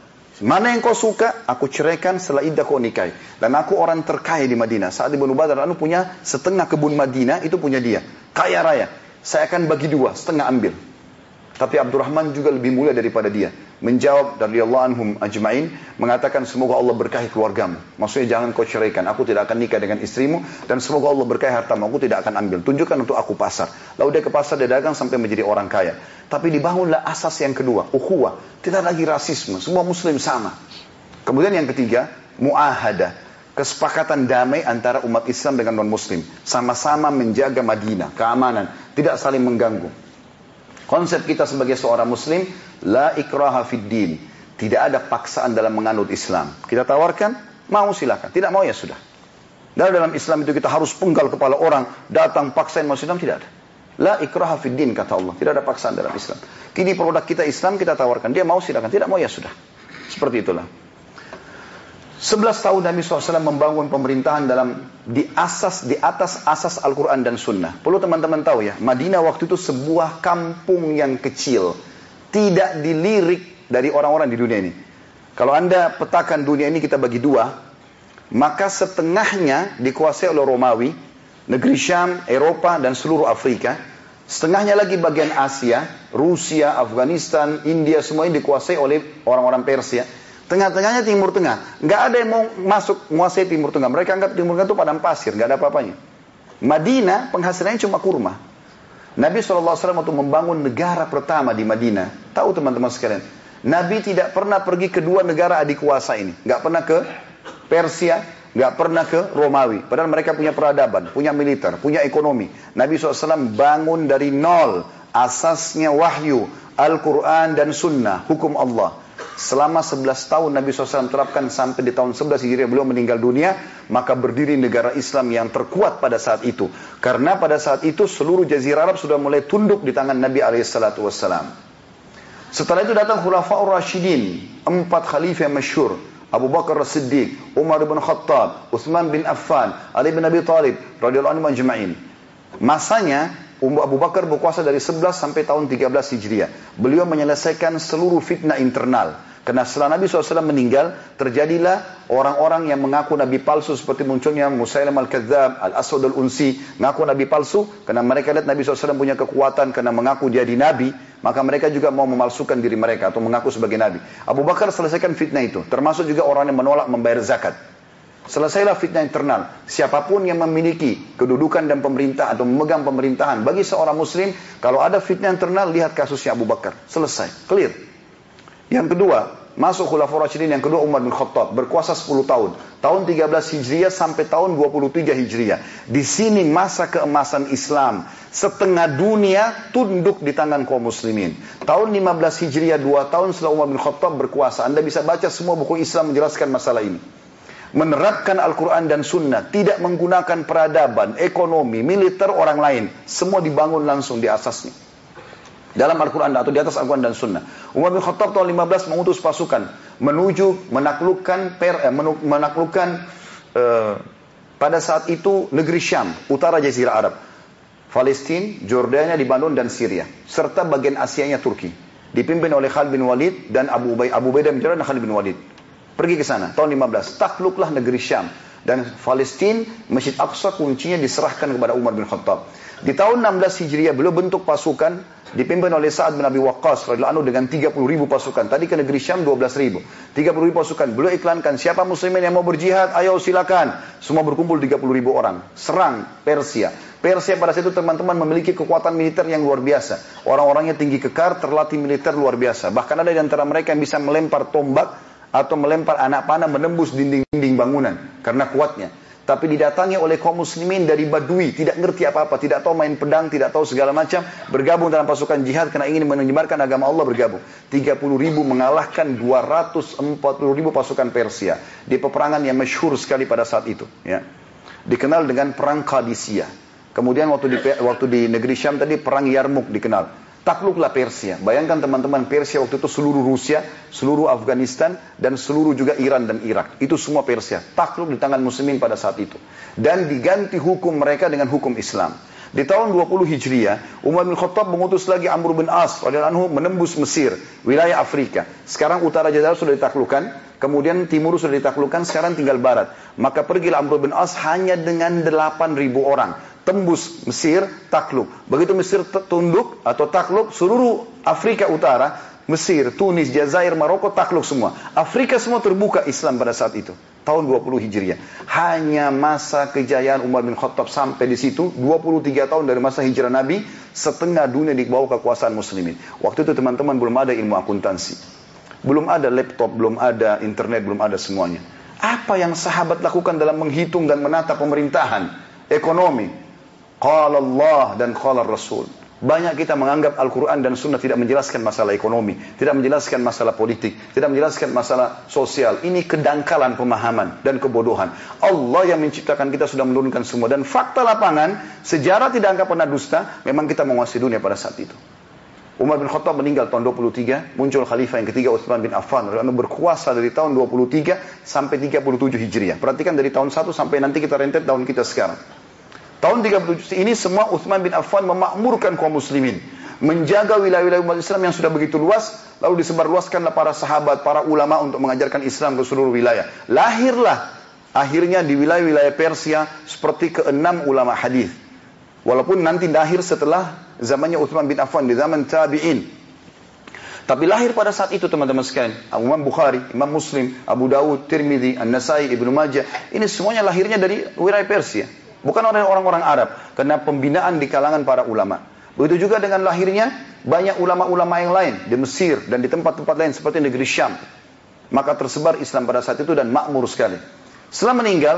Mana yang kau suka, aku ceraikan setelah iddah kau nikahi. Dan aku orang terkaya di Madinah. Saat Ibnu Badar anu punya setengah kebun Madinah, itu punya dia. Kaya raya. Saya akan bagi dua, setengah ambil. Tapi Abdurrahman juga lebih mulia daripada dia. Menjawab dari Allah anhum ajmain, mengatakan semoga Allah berkahi keluargamu. Maksudnya jangan kau ceraikan, aku tidak akan nikah dengan istrimu dan semoga Allah berkahi hartamu, aku tidak akan ambil. Tunjukkan untuk aku pasar. Lalu dia ke pasar, dia dagang sampai menjadi orang kaya. Tapi dibangunlah asas yang kedua, ukhuwah. Tidak lagi rasisme, semua muslim sama. Kemudian yang ketiga, muahada. Kesepakatan damai antara umat Islam dengan non-muslim. Sama-sama menjaga Madinah, keamanan. Tidak saling mengganggu. Konsep kita sebagai seorang muslim, la ikraha fid. Tidak ada paksaan dalam menganut Islam. Kita tawarkan, mau silakan. Tidak mau ya sudah. Dan dalam Islam itu kita harus penggal kepala orang, datang paksain masuk Islam, tidak ada. La ikraha fid din, kata Allah. Tidak ada paksaan dalam Islam. Kini produk kita Islam, kita tawarkan. Dia mau silakan, tidak mau ya sudah. Seperti itulah. 11 tahun Nabi SAW membangun pemerintahan dalam di asas di atas asas Al-Quran dan Sunnah. Perlu teman-teman tahu ya, Madinah waktu itu sebuah kampung yang kecil, tidak dilirik dari orang-orang di dunia ini. Kalau anda petakan dunia ini kita bagi dua, maka setengahnya dikuasai oleh Romawi, negeri Syam, Eropa dan seluruh Afrika. Setengahnya lagi bagian Asia, Rusia, Afghanistan, India semua ini dikuasai oleh orang-orang Persia. Tengah-tengahnya Timur Tengah. Nggak ada yang mau masuk menguasai Timur Tengah. Mereka anggap Timur Tengah itu padang pasir, nggak ada apa-apanya. Madinah penghasilannya cuma kurma. Nabi SAW waktu membangun negara pertama di Madinah. Tahu teman-teman sekalian. Nabi tidak pernah pergi ke dua negara adik kuasa ini. Nggak pernah ke Persia, nggak pernah ke Romawi. Padahal mereka punya peradaban, punya militer, punya ekonomi. Nabi SAW bangun dari nol. Asasnya wahyu, Al-Quran dan Sunnah, hukum Allah. Selama 11 tahun Nabi SAW terapkan sampai di tahun 11 Hijriah beliau meninggal dunia, maka berdiri negara Islam yang terkuat pada saat itu. Karena pada saat itu seluruh jazirah Arab sudah mulai tunduk di tangan Nabi SAW. Setelah itu datang Khulafaur Rashidin, empat khalifah yang masyhur. Abu Bakar As-Siddiq, Umar bin Khattab, Uthman bin Affan, Ali bin Abi Talib, radhiyallahu anhu majma'in. Masanya Abu Bakar berkuasa dari 11 sampai tahun 13 Hijriah. Beliau menyelesaikan seluruh fitnah internal. Karena setelah Nabi SAW meninggal, terjadilah orang-orang yang mengaku Nabi palsu seperti munculnya Musailam al-Kadzab, Al-Aswad al-Unsi, mengaku Nabi palsu karena mereka lihat Nabi SAW punya kekuatan karena mengaku dia di Nabi, maka mereka juga mau memalsukan diri mereka atau mengaku sebagai Nabi. Abu Bakar selesaikan fitnah itu, termasuk juga orang yang menolak membayar zakat. Selesailah fitnah internal. Siapa pun yang memiliki kedudukan dan pemerintah atau memegang pemerintahan bagi seorang muslim, kalau ada fitnah internal, lihat kasusnya Abu Bakar. Selesai, clear. Yang kedua, masuk Khulafaur Rasyidin yang kedua Umar bin Khattab, berkuasa 10 tahun. Tahun 13 Hijriah sampai tahun 23 Hijriah. Di sini masa keemasan Islam. Setengah dunia tunduk di tangan kaum muslimin. Tahun 15 Hijriah, 2 tahun setelah Umar bin Khattab berkuasa. Anda bisa baca semua buku Islam menjelaskan masalah ini menerapkan Al-Quran dan Sunnah, tidak menggunakan peradaban, ekonomi, militer orang lain, semua dibangun langsung di asasnya. Dalam Al-Quran atau di atas Al-Quran dan Sunnah. Umar bin Khattab tahun 15 mengutus pasukan menuju menaklukkan per, eh, menaklukkan eh, pada saat itu negeri Syam, utara Jazirah Arab. Palestina, Jordania, Libanon dan Syria serta bagian Asianya Turki dipimpin oleh Khalid bin Walid dan Abu Ubaidah Abu dan Khalid bin Walid. Pergi ke sana, tahun 15. Takluklah negeri Syam. Dan Palestina, Masjid Aqsa kuncinya diserahkan kepada Umar bin Khattab. Di tahun 16 Hijriah, beliau bentuk pasukan dipimpin oleh Sa'ad bin Abi Waqqas radhiyallahu anhu dengan 30 ribu pasukan. Tadi ke negeri Syam 12 ribu. 30 ribu pasukan. Beliau iklankan, siapa muslimin yang mau berjihad, ayo silakan. Semua berkumpul 30 ribu orang. Serang Persia. Persia pada saat itu teman-teman memiliki kekuatan militer yang luar biasa. Orang-orangnya tinggi kekar, terlatih militer luar biasa. Bahkan ada di antara mereka yang bisa melempar tombak atau melempar anak panah menembus dinding-dinding bangunan karena kuatnya. Tapi didatangi oleh kaum muslimin dari Badui, tidak ngerti apa-apa, tidak tahu main pedang, tidak tahu segala macam, bergabung dalam pasukan jihad karena ingin menyebarkan agama Allah bergabung. 30 ribu mengalahkan 240 ribu pasukan Persia di peperangan yang masyhur sekali pada saat itu. Ya. Dikenal dengan perang Qadisiyah. Kemudian waktu di, waktu di negeri Syam tadi perang Yarmuk dikenal. Takluklah Persia. Bayangkan teman-teman Persia waktu itu seluruh Rusia, seluruh Afghanistan, dan seluruh juga Iran dan Irak. Itu semua Persia. Takluk di tangan muslimin pada saat itu. Dan diganti hukum mereka dengan hukum Islam. Di tahun 20 Hijriah, Umar bin Khattab mengutus lagi Amr bin As anhu menembus Mesir, wilayah Afrika. Sekarang utara Jazirah sudah ditaklukkan, kemudian timur sudah ditaklukkan, sekarang tinggal barat. Maka pergilah Amr bin As hanya dengan 8.000 orang tembus Mesir, takluk. Begitu Mesir tunduk atau takluk, seluruh Afrika Utara, Mesir, Tunis, Jazair, Maroko takluk semua. Afrika semua terbuka Islam pada saat itu. Tahun 20 Hijriah. Hanya masa kejayaan Umar bin Khattab sampai di situ, 23 tahun dari masa hijrah Nabi, setengah dunia di bawah kekuasaan muslimin. Waktu itu teman-teman belum ada ilmu akuntansi. Belum ada laptop, belum ada internet, belum ada semuanya. Apa yang sahabat lakukan dalam menghitung dan menata pemerintahan, ekonomi, Qala Allah dan qala Rasul. Banyak kita menganggap Al-Quran dan Sunnah tidak menjelaskan masalah ekonomi, tidak menjelaskan masalah politik, tidak menjelaskan masalah sosial. Ini kedangkalan pemahaman dan kebodohan. Allah yang menciptakan kita sudah menurunkan semua. Dan fakta lapangan, sejarah tidak akan pernah dusta, memang kita menguasai dunia pada saat itu. Umar bin Khattab meninggal tahun 23, muncul khalifah yang ketiga Utsman bin Affan. Lalu berkuasa dari tahun 23 sampai 37 Hijriah. Perhatikan dari tahun 1 sampai nanti kita rentet tahun kita sekarang. Tahun 37 ini semua Uthman bin Affan memakmurkan kaum muslimin. Menjaga wilayah-wilayah umat Islam yang sudah begitu luas. Lalu disebarluaskanlah para sahabat, para ulama untuk mengajarkan Islam ke seluruh wilayah. Lahirlah akhirnya di wilayah-wilayah Persia seperti keenam ulama hadis. Walaupun nanti lahir setelah zamannya Uthman bin Affan di zaman tabi'in. Tapi lahir pada saat itu teman-teman sekalian. Imam Bukhari, Imam Muslim, Abu Dawud, Tirmidzi, An-Nasai, Ibnu Majah. Ini semuanya lahirnya dari wilayah Persia. Bukan orang-orang Arab, karena pembinaan di kalangan para ulama. Begitu juga dengan lahirnya banyak ulama-ulama yang lain di Mesir dan di tempat-tempat lain seperti negeri Syam. Maka tersebar Islam pada saat itu dan makmur sekali. Setelah meninggal,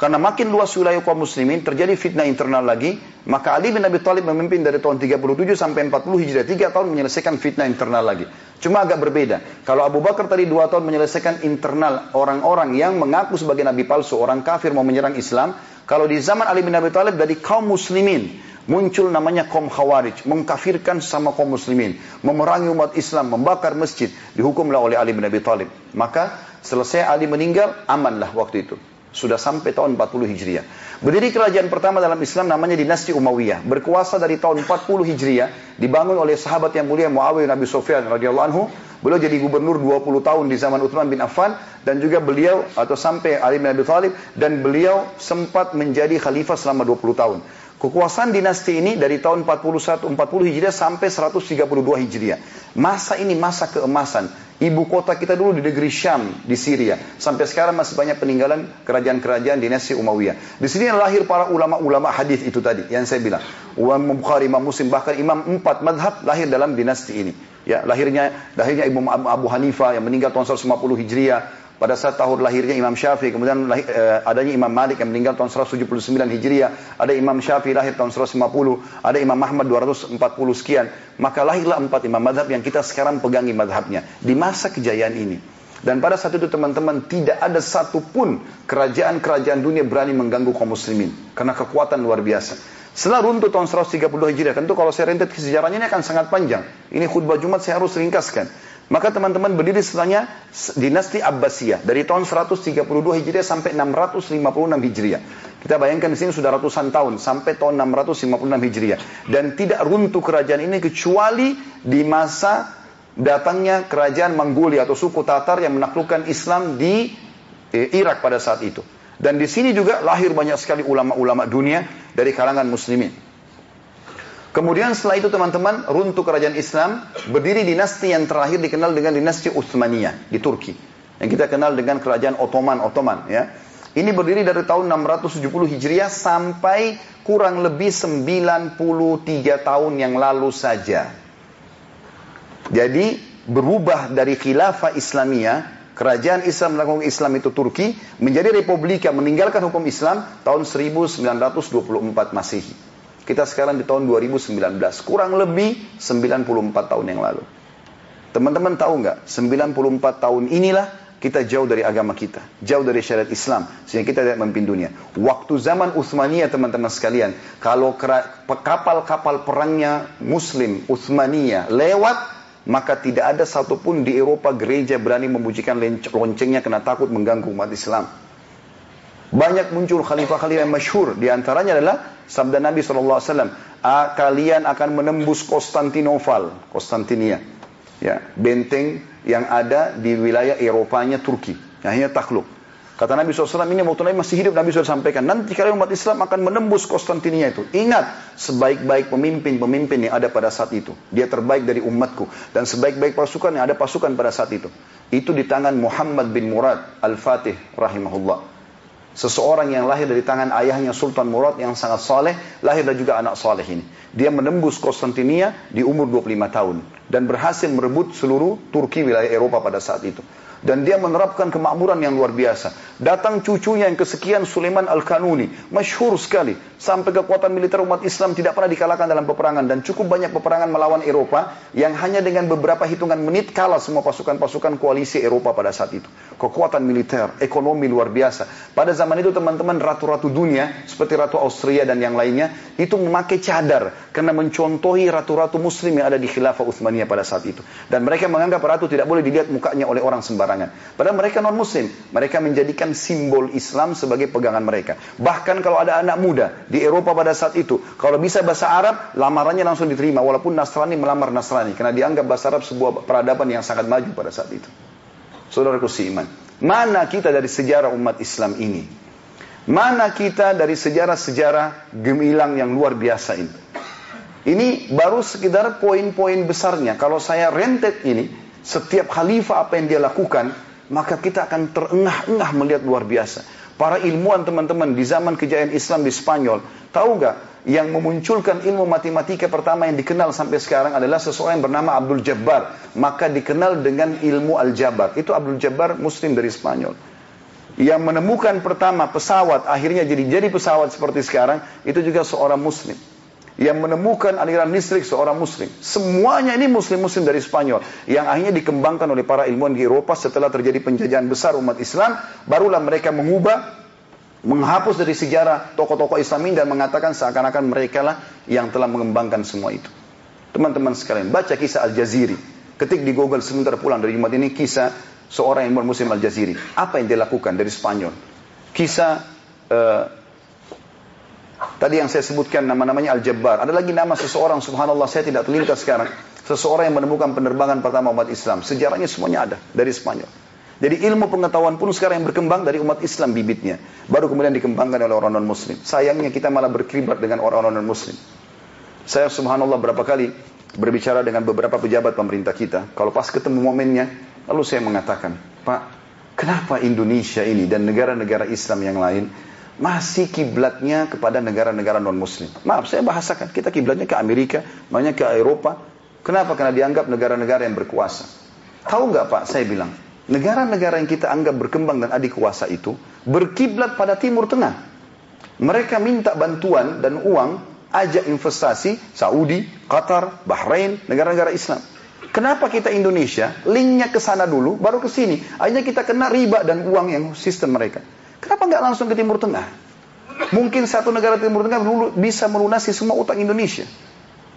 karena makin luas wilayah kaum muslimin, terjadi fitnah internal lagi, maka Ali bin Abi Thalib memimpin dari tahun 37 sampai 40 Hijriah, 3 tahun menyelesaikan fitnah internal lagi. Cuma agak berbeda. Kalau Abu Bakar tadi 2 tahun menyelesaikan internal orang-orang yang mengaku sebagai nabi palsu, orang kafir mau menyerang Islam, kalau di zaman Ali bin Abi Thalib dari kaum muslimin muncul namanya kaum khawarij, mengkafirkan sama kaum muslimin, memerangi umat Islam, membakar masjid, dihukumlah oleh Ali bin Abi Thalib. Maka selesai Ali meninggal, amanlah waktu itu. Sudah sampai tahun 40 Hijriah. Berdiri kerajaan pertama dalam Islam namanya dinasti Umayyah. Berkuasa dari tahun 40 Hijriah. Dibangun oleh sahabat yang mulia Muawiyah Nabi Sufyan radhiyallahu anhu. Beliau jadi gubernur 20 tahun di zaman Uthman bin Affan. Dan juga beliau atau sampai Ali bin Abi Thalib. Dan beliau sempat menjadi khalifah selama 20 tahun. Kekuasaan dinasti ini dari tahun 41 40 Hijriah sampai 132 Hijriah. Masa ini masa keemasan Ibu kota kita dulu di negeri Syam, di Syria. Sampai sekarang masih banyak peninggalan kerajaan-kerajaan dinasti Umayyah. Di sini lahir para ulama-ulama hadis itu tadi yang saya bilang. Imam Bukhari, Imam Muslim, bahkan Imam empat madhab lahir dalam dinasti ini. Ya, lahirnya lahirnya Ibu Abu Hanifah yang meninggal tahun 150 Hijriah, pada saat tahun lahirnya Imam Syafi'i, kemudian eh, adanya Imam Malik yang meninggal tahun 179 Hijriah, ada Imam Syafi'i lahir tahun 150, ada Imam Ahmad 240 sekian, maka lahirlah empat imam madhab yang kita sekarang pegangi madhabnya di masa kejayaan ini. Dan pada saat itu teman-teman tidak ada satupun kerajaan-kerajaan dunia berani mengganggu kaum muslimin. Karena kekuatan luar biasa. Setelah runtuh tahun 132 Hijriah, tentu kalau saya rentet sejarahnya ini akan sangat panjang. Ini khutbah Jumat saya harus ringkaskan. Maka teman-teman berdiri setelahnya dinasti Abbasiyah dari tahun 132 Hijriah sampai 656 Hijriah. Kita bayangkan di sini sudah ratusan tahun sampai tahun 656 Hijriah dan tidak runtuh kerajaan ini kecuali di masa datangnya kerajaan Mongolia atau suku Tatar yang menaklukkan Islam di eh, Irak pada saat itu. Dan di sini juga lahir banyak sekali ulama-ulama dunia dari kalangan muslimin. Kemudian setelah itu teman-teman runtuh kerajaan Islam, berdiri dinasti yang terakhir dikenal dengan dinasti Utsmaniyah di Turki. Yang kita kenal dengan kerajaan Ottoman, Ottoman ya. Ini berdiri dari tahun 670 Hijriah sampai kurang lebih 93 tahun yang lalu saja. Jadi berubah dari khilafah Islamiyah, kerajaan Islam melakukan Islam itu Turki, menjadi republika meninggalkan hukum Islam tahun 1924 Masehi. Kita sekarang di tahun 2019, kurang lebih 94 tahun yang lalu. Teman-teman tahu nggak, 94 tahun inilah kita jauh dari agama kita, jauh dari syariat Islam, sehingga kita tidak memimpin dunia. Waktu zaman Utsmaniyah teman-teman sekalian, kalau kapal-kapal perangnya Muslim Utsmaniyah lewat, maka tidak ada satupun di Eropa gereja berani membujikan loncengnya karena takut mengganggu umat Islam. Banyak muncul khalifah-khalifah yang masyhur. Di antaranya adalah sabda Nabi SAW. Kalian akan menembus Konstantinopel, Konstantinia. Ya, benteng yang ada di wilayah Eropanya Turki. Hanya takluk. Kata Nabi SAW ini waktu Nabi masih hidup Nabi SAW sampaikan nanti kalian umat Islam akan menembus Konstantinia itu. Ingat sebaik-baik pemimpin-pemimpin yang ada pada saat itu. Dia terbaik dari umatku dan sebaik-baik pasukan yang ada pasukan pada saat itu. Itu di tangan Muhammad bin Murad Al-Fatih rahimahullah. Seseorang yang lahir dari tangan ayahnya Sultan Murad yang sangat lahir dan juga anak saleh ini. Dia menembus Konstantinia di umur 25 tahun dan berhasil merebut seluruh Turki wilayah Eropa pada saat itu. Dan dia menerapkan kemakmuran yang luar biasa. Datang cucunya yang kesekian Sulaiman Al-Kanuni. Masyhur sekali. Sampai kekuatan militer umat Islam tidak pernah dikalahkan dalam peperangan. Dan cukup banyak peperangan melawan Eropa. Yang hanya dengan beberapa hitungan menit kalah semua pasukan-pasukan koalisi Eropa pada saat itu. Kekuatan militer, ekonomi luar biasa. Pada zaman itu teman-teman ratu-ratu dunia. Seperti Ratu Austria dan yang lainnya. Itu memakai cadar. Karena mencontohi ratu-ratu muslim yang ada di khilafah Uthmaniyah pada saat itu. Dan mereka menganggap ratu tidak boleh dilihat mukanya oleh orang sembarangan sembarangan. Padahal mereka non muslim. Mereka menjadikan simbol Islam sebagai pegangan mereka. Bahkan kalau ada anak muda di Eropa pada saat itu. Kalau bisa bahasa Arab, lamarannya langsung diterima. Walaupun Nasrani melamar Nasrani. Karena dianggap bahasa Arab sebuah peradaban yang sangat maju pada saat itu. Saudaraku iman. Mana kita dari sejarah umat Islam ini? Mana kita dari sejarah-sejarah gemilang yang luar biasa ini? Ini baru sekedar poin-poin besarnya. Kalau saya rentet ini, setiap khalifah apa yang dia lakukan, maka kita akan terengah-engah melihat luar biasa. Para ilmuwan teman-teman di zaman kejayaan Islam di Spanyol, tahu nggak yang memunculkan ilmu matematika pertama yang dikenal sampai sekarang adalah seseorang yang bernama Abdul Jabbar. Maka dikenal dengan ilmu Al-Jabar. Itu Abdul Jabbar Muslim dari Spanyol. Yang menemukan pertama pesawat akhirnya jadi jadi pesawat seperti sekarang itu juga seorang Muslim yang menemukan aliran listrik seorang muslim. Semuanya ini muslim-muslim dari Spanyol yang akhirnya dikembangkan oleh para ilmuwan di Eropa setelah terjadi penjajahan besar umat Islam, barulah mereka mengubah menghapus dari sejarah tokoh-tokoh Islam ini dan mengatakan seakan-akan mereka lah yang telah mengembangkan semua itu. Teman-teman sekalian, baca kisah Al-Jaziri. Ketik di Google sebentar pulang dari Jumat ini kisah seorang ilmuwan muslim Al-Jaziri. Apa yang dia lakukan dari Spanyol? Kisah uh, Tadi yang saya sebutkan nama-namanya Al-Jabbar. Ada lagi nama seseorang, subhanallah saya tidak terlintas sekarang. Seseorang yang menemukan penerbangan pertama umat Islam. Sejarahnya semuanya ada dari Spanyol. Jadi ilmu pengetahuan pun sekarang yang berkembang dari umat Islam bibitnya. Baru kemudian dikembangkan oleh orang non-muslim. Sayangnya kita malah berkelibat dengan orang-orang non-muslim. Saya subhanallah berapa kali berbicara dengan beberapa pejabat pemerintah kita. Kalau pas ketemu momennya, Lalu saya mengatakan, Pak, kenapa Indonesia ini dan negara-negara Islam yang lain masih kiblatnya kepada negara-negara non-muslim. Maaf, saya bahasakan. Kita kiblatnya ke Amerika, banyak ke Eropa. Kenapa? Karena dianggap negara-negara yang berkuasa. Tahu nggak Pak, saya bilang, negara-negara yang kita anggap berkembang dan adik kuasa itu, berkiblat pada Timur Tengah. Mereka minta bantuan dan uang, ajak investasi, Saudi, Qatar, Bahrain, negara-negara Islam. Kenapa kita Indonesia, linknya ke sana dulu, baru ke sini. Akhirnya kita kena riba dan uang yang sistem mereka. Kenapa nggak langsung ke Timur Tengah? Mungkin satu negara Timur Tengah bisa melunasi semua utang Indonesia.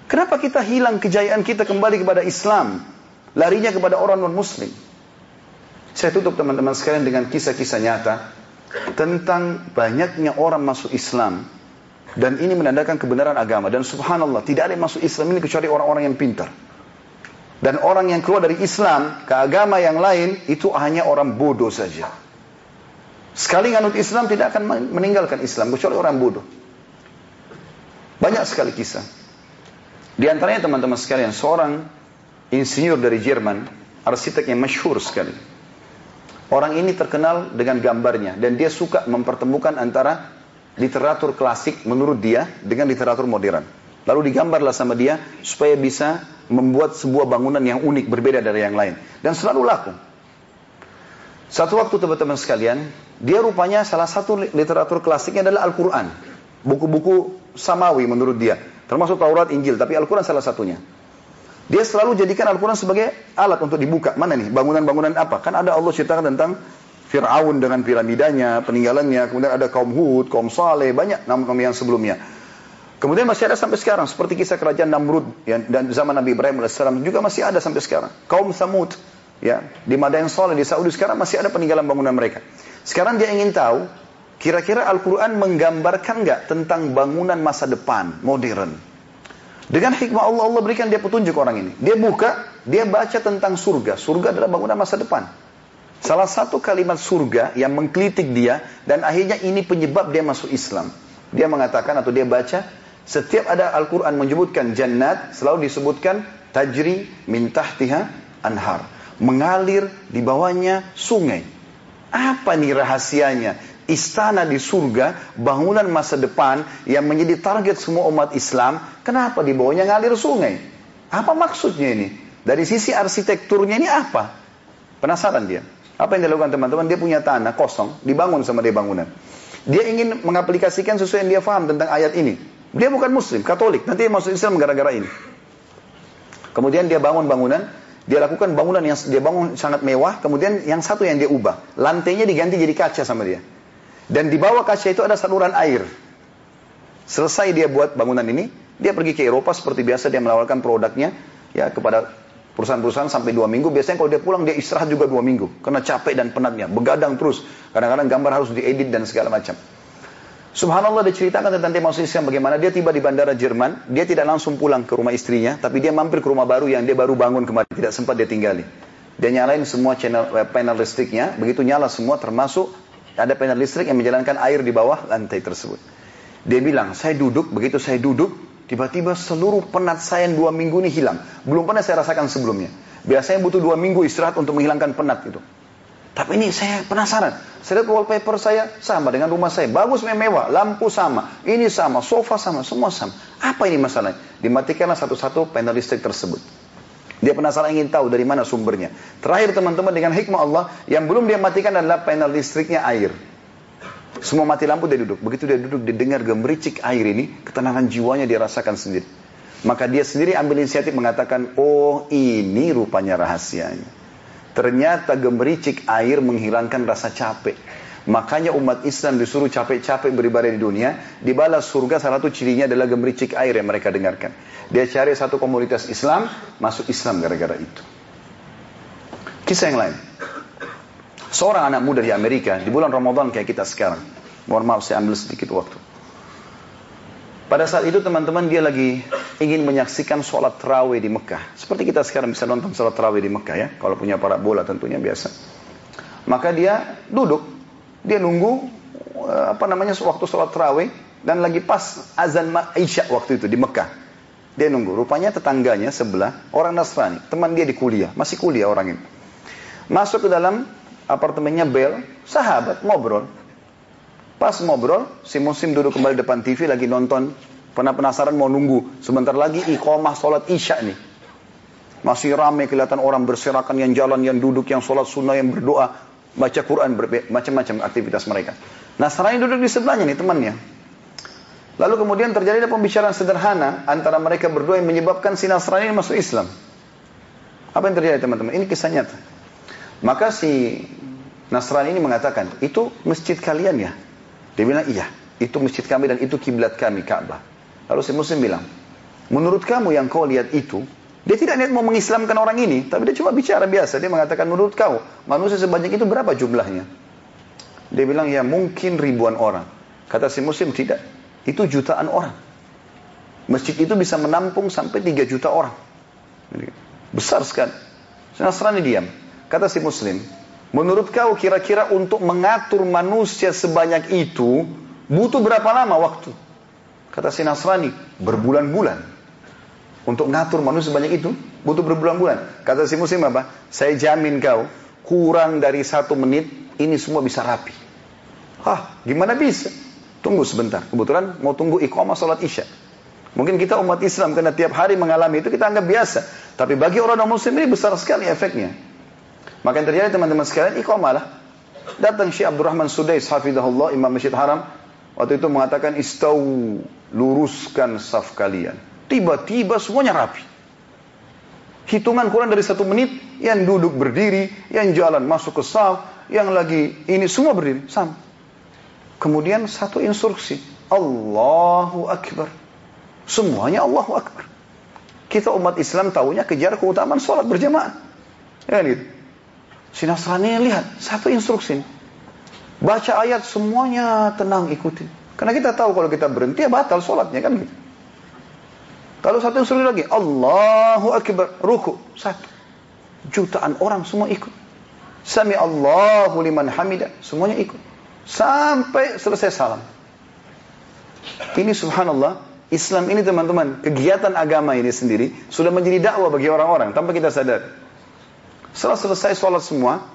Kenapa kita hilang kejayaan kita kembali kepada Islam? Larinya kepada orang non-muslim. Saya tutup teman-teman sekalian dengan kisah-kisah nyata tentang banyaknya orang masuk Islam dan ini menandakan kebenaran agama dan subhanallah tidak ada yang masuk Islam ini kecuali orang-orang yang pintar. Dan orang yang keluar dari Islam ke agama yang lain itu hanya orang bodoh saja. Sekali nganut Islam tidak akan meninggalkan Islam kecuali orang bodoh. Banyak sekali kisah. Di antaranya teman-teman sekalian, seorang insinyur dari Jerman, arsitek yang masyhur sekali. Orang ini terkenal dengan gambarnya dan dia suka mempertemukan antara literatur klasik menurut dia dengan literatur modern. Lalu digambarlah sama dia supaya bisa membuat sebuah bangunan yang unik berbeda dari yang lain dan selalu laku. Satu waktu teman-teman sekalian, dia rupanya salah satu literatur klasiknya adalah Al-Quran. Buku-buku samawi menurut dia. Termasuk Taurat, Injil, tapi Al-Quran salah satunya. Dia selalu jadikan Al-Quran sebagai alat untuk dibuka. Mana nih? Bangunan-bangunan apa? Kan ada Allah ceritakan tentang Fir'aun dengan piramidanya, peninggalannya. Kemudian ada kaum Hud, kaum Saleh, banyak nama-nama yang sebelumnya. Kemudian masih ada sampai sekarang. Seperti kisah kerajaan Namrud ya, dan zaman Nabi Ibrahim AS juga masih ada sampai sekarang. Kaum Samud ya di Madain Soleh di Saudi sekarang masih ada peninggalan bangunan mereka. Sekarang dia ingin tahu kira-kira Al-Quran menggambarkan nggak tentang bangunan masa depan modern. Dengan hikmah Allah Allah berikan dia petunjuk orang ini. Dia buka, dia baca tentang surga. Surga adalah bangunan masa depan. Salah satu kalimat surga yang mengkritik dia dan akhirnya ini penyebab dia masuk Islam. Dia mengatakan atau dia baca setiap ada Al-Quran menyebutkan jannat selalu disebutkan tajri min tahtiha anhar mengalir di bawahnya sungai. Apa nih rahasianya? Istana di surga, bangunan masa depan yang menjadi target semua umat Islam, kenapa di bawahnya ngalir sungai? Apa maksudnya ini? Dari sisi arsitekturnya ini apa? Penasaran dia. Apa yang dilakukan teman-teman? Dia punya tanah kosong, dibangun sama dia bangunan. Dia ingin mengaplikasikan sesuai yang dia faham tentang ayat ini. Dia bukan muslim, katolik. Nanti masuk Islam gara-gara ini. Kemudian dia bangun bangunan, dia lakukan bangunan yang dia bangun sangat mewah, kemudian yang satu yang dia ubah. Lantainya diganti jadi kaca sama dia. Dan di bawah kaca itu ada saluran air. Selesai dia buat bangunan ini, dia pergi ke Eropa seperti biasa dia menawarkan produknya ya kepada perusahaan-perusahaan sampai dua minggu. Biasanya kalau dia pulang dia istirahat juga dua minggu karena capek dan penatnya, begadang terus. Kadang-kadang gambar harus diedit dan segala macam. Subhanallah diceritakan tentang masuk Islam bagaimana dia tiba di bandara Jerman, dia tidak langsung pulang ke rumah istrinya, tapi dia mampir ke rumah baru yang dia baru bangun kemarin, tidak sempat dia tinggali. Dia nyalain semua channel eh, panel listriknya, begitu nyala semua termasuk ada panel listrik yang menjalankan air di bawah lantai tersebut. Dia bilang, saya duduk, begitu saya duduk, tiba-tiba seluruh penat saya dua minggu ini hilang. Belum pernah saya rasakan sebelumnya. Biasanya butuh dua minggu istirahat untuk menghilangkan penat itu. Tapi ini saya penasaran. Saya lihat wallpaper saya sama dengan rumah saya. Bagus mewah, lampu sama, ini sama, sofa sama, semua sama. Apa ini masalahnya? Dimatikanlah satu-satu panel listrik tersebut. Dia penasaran ingin tahu dari mana sumbernya. Terakhir teman-teman dengan hikmah Allah, yang belum dia matikan adalah panel listriknya air. Semua mati lampu dia duduk. Begitu dia duduk, dia dengar gemericik air ini, ketenangan jiwanya dia rasakan sendiri. Maka dia sendiri ambil inisiatif mengatakan, oh ini rupanya rahasianya. Ternyata gemericik air menghilangkan rasa capek. Makanya umat Islam disuruh capek-capek beribadah di dunia. Dibalas surga salah satu cirinya adalah gemericik air yang mereka dengarkan. Dia cari satu komunitas Islam, masuk Islam gara-gara itu. Kisah yang lain. Seorang anak muda di Amerika, di bulan Ramadan kayak kita sekarang. Mohon maaf saya ambil sedikit waktu. Pada saat itu teman-teman dia lagi ingin menyaksikan sholat terawih di Mekah. Seperti kita sekarang bisa nonton sholat terawih di Mekah ya. Kalau punya para bola tentunya biasa. Maka dia duduk. Dia nunggu eh, apa namanya waktu sholat terawih. Dan lagi pas azan Isya waktu itu di Mekah. Dia nunggu. Rupanya tetangganya sebelah orang Nasrani. Teman dia di kuliah. Masih kuliah orang ini. Masuk ke dalam apartemennya Bel, sahabat ngobrol. Pas ngobrol, si muslim duduk kembali depan TV lagi nonton. Pernah penasaran mau nunggu. Sebentar lagi iqamah sholat isya nih. Masih ramai kelihatan orang berserakan yang jalan, yang duduk, yang sholat sunnah, yang berdoa. Baca Quran, macam-macam aktivitas mereka. Nasrani duduk di sebelahnya nih temannya. Lalu kemudian terjadi pembicaraan sederhana antara mereka berdua yang menyebabkan si Nasrani masuk Islam. Apa yang terjadi teman-teman? Ini kisah nyata. Maka si Nasrani ini mengatakan, itu masjid kalian ya? Dia bilang, iya. Itu masjid kami dan itu kiblat kami, Ka'bah. Lalu si Muslim bilang, menurut kamu yang kau lihat itu, dia tidak niat mau mengislamkan orang ini, tapi dia cuma bicara biasa. Dia mengatakan, menurut kau, manusia sebanyak itu berapa jumlahnya? Dia bilang, ya mungkin ribuan orang. Kata si Muslim, tidak. Itu jutaan orang. Masjid itu bisa menampung sampai 3 juta orang. Besar sekali. Nasrani diam. Kata si Muslim, menurut kau kira-kira untuk mengatur manusia sebanyak itu butuh berapa lama waktu? Kata si Nasrani, berbulan-bulan. Untuk ngatur manusia sebanyak itu butuh berbulan-bulan. Kata si Muslim apa? Saya jamin kau kurang dari satu menit ini semua bisa rapi. Hah, gimana bisa? Tunggu sebentar. Kebetulan mau tunggu iqamah salat isya. Mungkin kita umat Islam karena tiap hari mengalami itu kita anggap biasa. Tapi bagi orang non muslim ini besar sekali efeknya. Maka yang terjadi teman-teman sekalian, iqamah lah. Datang Syekh Abdurrahman Sudais, hafidahullah, Imam Masjid Haram. Waktu itu mengatakan, istau, luruskan saf kalian. Tiba-tiba semuanya rapi. Hitungan kurang dari satu menit, yang duduk berdiri, yang jalan masuk ke saf, yang lagi ini semua berdiri, sama. Kemudian satu instruksi, Allahu Akbar. Semuanya Allahu Akbar. Kita umat Islam tahunya kejar keutamaan sholat berjamaah. Ya kan gitu. Si lihat, satu instruksi. Baca ayat semuanya tenang ikutin. Karena kita tahu kalau kita berhenti ya batal sholatnya kan gitu. Lalu satu instruksi lagi, Allahu Akbar, ruku, satu. Jutaan orang semua ikut. Sami Allahu liman hamidah, semuanya ikut. Sampai selesai salam. Ini subhanallah, Islam ini teman-teman, kegiatan agama ini sendiri sudah menjadi dakwah bagi orang-orang tanpa kita sadar. Setelah selesai sholat semua,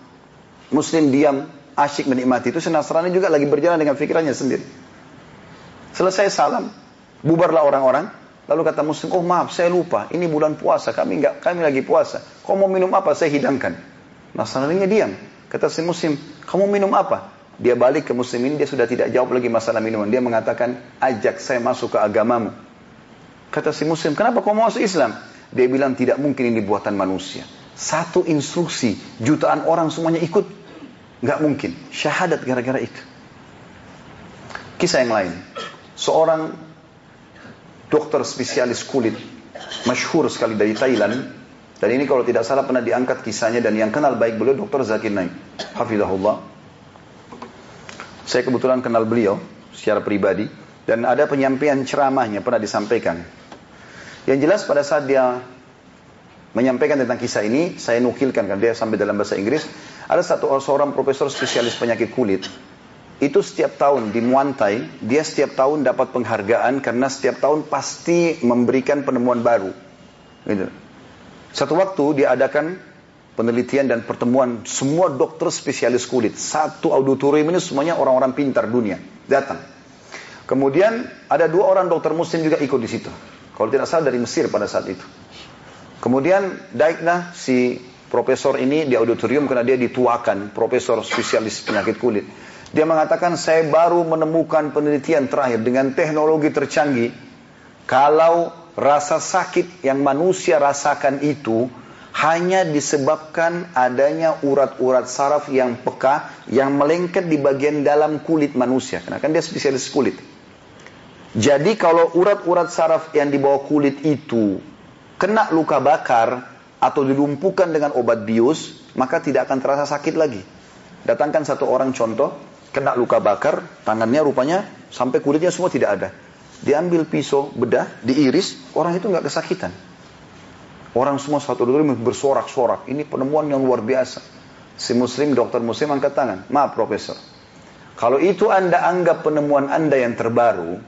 Muslim diam, asyik menikmati itu. Si Nasrani juga lagi berjalan dengan pikirannya sendiri. Selesai salam, bubarlah orang-orang. Lalu kata Muslim, oh maaf, saya lupa. Ini bulan puasa, kami enggak, kami lagi puasa. Kau mau minum apa? Saya hidangkan. Nasrani diam. Kata si Muslim, kamu minum apa? Dia balik ke Muslim ini, dia sudah tidak jawab lagi masalah minuman. Dia mengatakan, ajak saya masuk ke agamamu. Kata si Muslim, kenapa kau mau masuk Islam? Dia bilang, tidak mungkin ini buatan manusia. Satu instruksi, jutaan orang semuanya ikut. Nggak mungkin. Syahadat gara-gara itu. Kisah yang lain. Seorang dokter spesialis kulit, masyhur sekali dari Thailand. Dan ini kalau tidak salah pernah diangkat kisahnya dan yang kenal baik beliau Dr. Zakir Naik. Hafizahullah. Saya kebetulan kenal beliau secara pribadi. Dan ada penyampaian ceramahnya pernah disampaikan. Yang jelas pada saat dia menyampaikan tentang kisah ini, saya nukilkan kan dia sampai dalam bahasa Inggris. Ada satu seorang profesor spesialis penyakit kulit. Itu setiap tahun di Muantai, dia setiap tahun dapat penghargaan karena setiap tahun pasti memberikan penemuan baru. Gitu. Satu waktu dia adakan penelitian dan pertemuan semua dokter spesialis kulit. Satu auditorium ini semuanya orang-orang pintar dunia datang. Kemudian ada dua orang dokter muslim juga ikut di situ. Kalau tidak salah dari Mesir pada saat itu. Kemudian naiklah si profesor ini di auditorium karena dia dituakan, profesor spesialis penyakit kulit. Dia mengatakan saya baru menemukan penelitian terakhir dengan teknologi tercanggih. Kalau rasa sakit yang manusia rasakan itu hanya disebabkan adanya urat-urat saraf yang peka yang melengket di bagian dalam kulit manusia. Karena kan dia spesialis kulit. Jadi kalau urat-urat saraf yang di bawah kulit itu kena luka bakar atau dilumpuhkan dengan obat bius, maka tidak akan terasa sakit lagi. Datangkan satu orang contoh, kena luka bakar, tangannya rupanya sampai kulitnya semua tidak ada. Diambil pisau, bedah, diiris, orang itu nggak kesakitan. Orang semua satu dulu bersorak-sorak. Ini penemuan yang luar biasa. Si muslim, dokter muslim angkat tangan. Maaf profesor. Kalau itu anda anggap penemuan anda yang terbaru,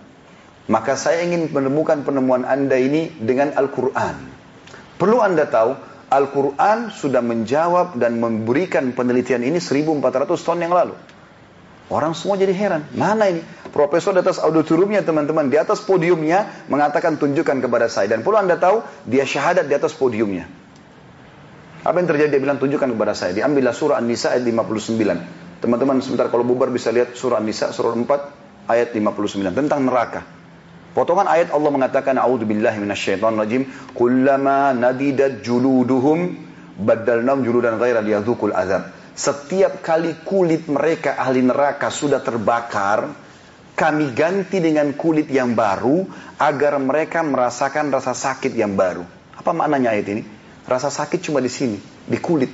maka saya ingin menemukan penemuan Anda ini dengan Al-Quran. Perlu Anda tahu, Al-Quran sudah menjawab dan memberikan penelitian ini 1400 tahun yang lalu. Orang semua jadi heran, mana ini? Profesor di atas auditoriumnya teman-teman, di atas podiumnya mengatakan tunjukkan kepada saya. Dan perlu anda tahu, dia syahadat di atas podiumnya. Apa yang terjadi? Dia bilang tunjukkan kepada saya. Diambillah surah An-Nisa ayat 59. Teman-teman sebentar kalau bubar bisa lihat surah An-Nisa surah 4 ayat 59 tentang neraka. Potongan ayat Allah mengatakan a'udzubillahi minasyaitonirrajim kullama nadidat juluduhum baddalnahum juludan ghaira liyadzuqul azab. Setiap kali kulit mereka ahli neraka sudah terbakar, kami ganti dengan kulit yang baru agar mereka merasakan rasa sakit yang baru. Apa maknanya ayat ini? Rasa sakit cuma di sini, di kulit.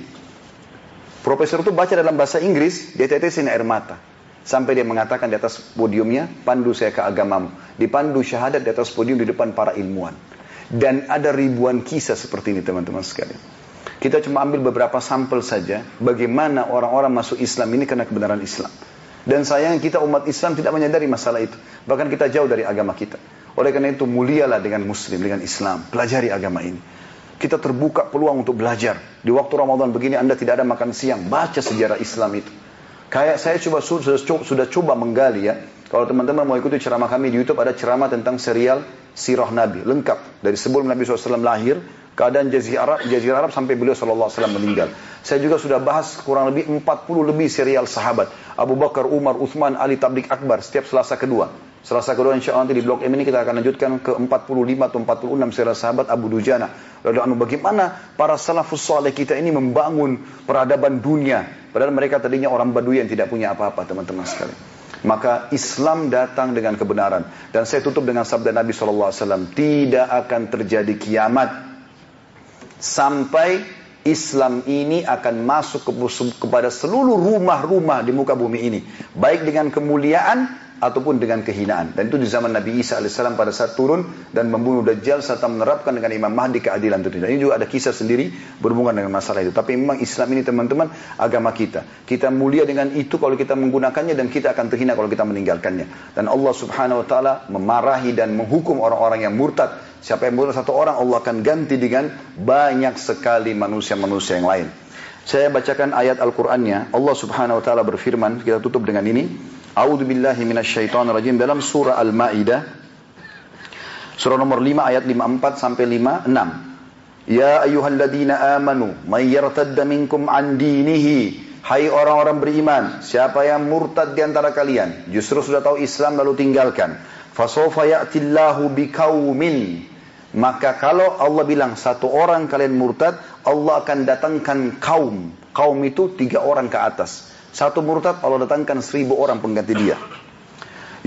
Profesor itu baca dalam bahasa Inggris, dia tetesin air mata. Sampai dia mengatakan di atas podiumnya, pandu saya ke agamamu. Dipandu syahadat di atas podium di depan para ilmuwan. Dan ada ribuan kisah seperti ini teman-teman sekalian. Kita cuma ambil beberapa sampel saja bagaimana orang-orang masuk Islam ini karena kebenaran Islam. Dan sayang kita umat Islam tidak menyadari masalah itu. Bahkan kita jauh dari agama kita. Oleh karena itu mulialah dengan muslim, dengan Islam. Pelajari agama ini. Kita terbuka peluang untuk belajar. Di waktu Ramadan begini Anda tidak ada makan siang. Baca sejarah Islam itu. Kayak saya coba sudah, sudah coba menggali ya. Kalau teman-teman mau ikuti ceramah kami di YouTube ada ceramah tentang serial Sirah Nabi lengkap dari sebelum Nabi SAW lahir keadaan Jazirah Arab, Jazirah Arab sampai beliau SAW meninggal. Saya juga sudah bahas kurang lebih 40 lebih serial sahabat. Abu Bakar, Umar, Uthman, Ali, Tablik Akbar setiap selasa kedua. Selasa kedua insya Allah nanti di blog M ini kita akan lanjutkan ke 45 atau 46 serial sahabat Abu Dujana. Lalu anu bagaimana para salafus soleh kita ini membangun peradaban dunia Padahal mereka tadinya orang Badui yang tidak punya apa-apa teman-teman sekalian. Maka Islam datang dengan kebenaran. Dan saya tutup dengan sabda Nabi SAW. Tidak akan terjadi kiamat. Sampai Islam ini akan masuk kepada seluruh rumah-rumah di muka bumi ini. Baik dengan kemuliaan ataupun dengan kehinaan. Dan itu di zaman Nabi Isa AS pada saat turun dan membunuh Dajjal serta menerapkan dengan Imam Mahdi keadilan itu. Dan ini juga ada kisah sendiri berhubungan dengan masalah itu. Tapi memang Islam ini teman-teman agama kita. Kita mulia dengan itu kalau kita menggunakannya dan kita akan terhina kalau kita meninggalkannya. Dan Allah subhanahu wa ta'ala memarahi dan menghukum orang-orang yang murtad. Siapa yang murtad satu orang Allah akan ganti dengan banyak sekali manusia-manusia yang lain. Saya bacakan ayat Al-Qur'annya. Allah Subhanahu wa taala berfirman, kita tutup dengan ini. A'udzu billahi rajim dalam surah Al-Maidah surah nomor 5 ayat 54 sampai 56. Ya ayyuhalladzina amanu may yartadda minkum an dinihi Hai orang-orang beriman, siapa yang murtad di antara kalian, justru sudah tahu Islam lalu tinggalkan. Fasofa ya'tillahu biqaumin. Maka kalau Allah bilang satu orang kalian murtad, Allah akan datangkan kaum. Kaum itu tiga orang ke atas. Satu murtad Allah datangkan seribu orang pengganti dia.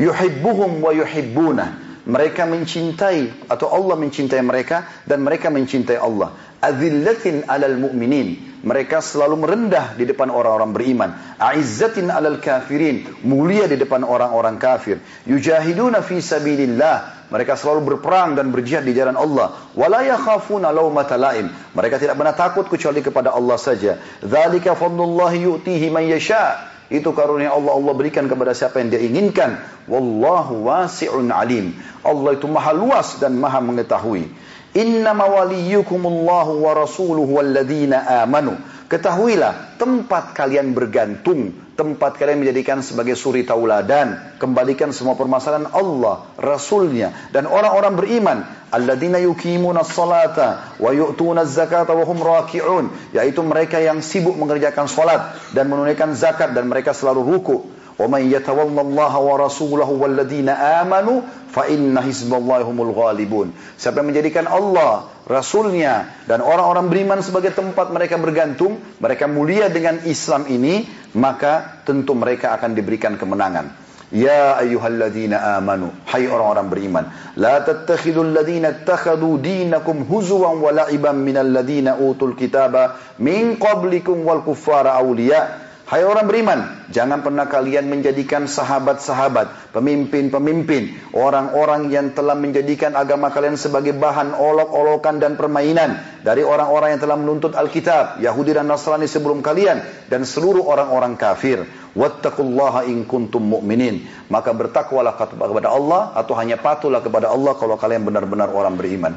Yuhibbuhum wa yuhibbuna. Mereka mencintai atau Allah mencintai mereka dan mereka mencintai Allah. Azillatin alal mu'minin. Mereka selalu merendah di depan orang-orang beriman. Aizzatin alal kafirin. Mulia di depan orang-orang kafir. Yujahiduna fi sabilillah. Mereka selalu berperang dan berjihad di jalan Allah. Wala yakhafuna laumata laim. Mereka tidak pernah takut kecuali kepada Allah saja. Dzalika fadlullahi yu'tihi man yasha. Itu karunia Allah Allah berikan kepada siapa yang dia inginkan. Wallahu wasi'un alim. Allah itu maha luas dan maha mengetahui. Innama waliyukumullahu wa rasuluhu walladzina amanu. Ketahuilah tempat kalian bergantung tempat kalian menjadikan sebagai suri tauladan. Kembalikan semua permasalahan Allah, Rasulnya, dan orang-orang beriman. Alladzina yukimuna salata wa yu'tuna zakata wa hum raki'un. Yaitu mereka yang sibuk mengerjakan salat dan menunaikan zakat dan mereka selalu ruku. وَمَنْ يَتَوَلَّ اللَّهَ وَرَسُولَهُ وَالَّذِينَ آمَنُوا فَإِنَّ حِزْبَ اللَّهِ هُمُ الْغَالِبُونَ Siapa yang menjadikan Allah, Rasulnya, dan orang-orang beriman sebagai tempat mereka bergantung, mereka mulia dengan Islam ini, maka tentu mereka akan diberikan kemenangan. Ya ayyuhalladzina amanu Hai orang-orang beriman La tattakhidul ladzina attakhadu dinakum huzuwan wa la'iban minal ladzina utul kitaba Min qablikum wal kuffara awliya Hai orang beriman, jangan pernah kalian menjadikan sahabat-sahabat, pemimpin-pemimpin, orang-orang yang telah menjadikan agama kalian sebagai bahan olok-olokan dan permainan dari orang-orang yang telah menuntut Alkitab, Yahudi dan Nasrani sebelum kalian dan seluruh orang-orang kafir. Wattaqullaha in kuntum mu'minin. Maka bertakwalah kepada Allah atau hanya patuhlah kepada Allah kalau kalian benar-benar orang beriman.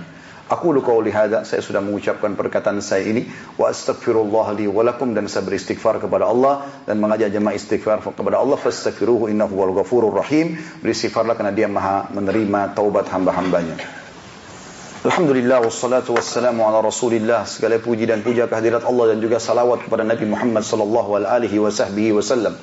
Aku lu qauli hadza, saya sudah mengucapkan perkataan saya ini wa astaghfirullah li wa lakum dan saya beristighfar kepada Allah dan mengajak jemaah istighfar kepada Allah fastaghfiruhu innahu wal ghafurur rahim. Beristighfarlah karena Dia Maha menerima taubat hamba-hambanya. Alhamdulillah wassalatu wassalamu ala Rasulillah. Segala puji dan puja kehadirat Allah dan juga salawat kepada Nabi Muhammad sallallahu alaihi wasallam.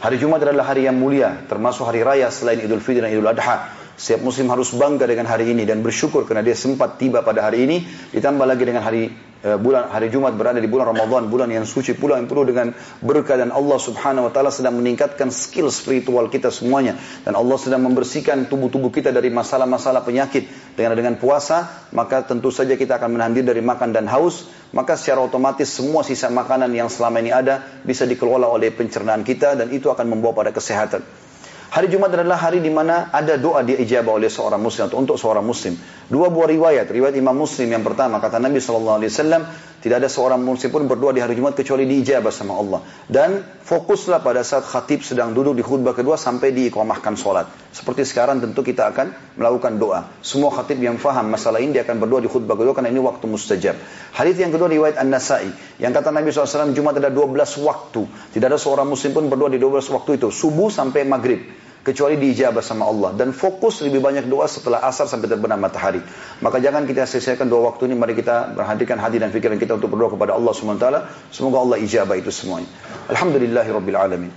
Hari Jumat adalah hari yang mulia, termasuk hari raya selain Idul Fitri dan Idul Adha. Setiap muslim harus bangga dengan hari ini dan bersyukur karena dia sempat tiba pada hari ini. Ditambah lagi dengan hari e, bulan hari Jumat berada di bulan Ramadan, bulan yang suci pula yang penuh dengan berkah dan Allah Subhanahu wa taala sedang meningkatkan skill spiritual kita semuanya dan Allah sedang membersihkan tubuh-tubuh kita dari masalah-masalah penyakit dengan dengan puasa, maka tentu saja kita akan menahan diri dari makan dan haus, maka secara otomatis semua sisa makanan yang selama ini ada bisa dikelola oleh pencernaan kita dan itu akan membawa pada kesehatan. Hari Jumat adalah hari di mana ada doa diijabah oleh seorang muslim atau untuk seorang muslim. Dua buah riwayat, riwayat Imam Muslim yang pertama kata Nabi SAW, tidak ada seorang muslim pun berdoa di hari Jumat kecuali diijabah sama Allah. Dan fokuslah pada saat khatib sedang duduk di khutbah kedua sampai diiqamahkan sholat. Seperti sekarang tentu kita akan melakukan doa. Semua khatib yang faham masalah ini dia akan berdoa di khutbah kedua karena ini waktu mustajab. Hadis yang kedua riwayat An-Nasai yang kata Nabi SAW Jumat ada 12 waktu. Tidak ada seorang muslim pun berdoa di 12 waktu itu. Subuh sampai maghrib kecuali diijabah sama Allah dan fokus lebih banyak doa setelah asar sampai terbenam matahari. Maka jangan kita selesaikan dua waktu ini, mari kita berhadirkan hati dan pikiran kita untuk berdoa kepada Allah SWT. Semoga Allah ijabah itu semuanya. Alhamdulillahirabbil alamin.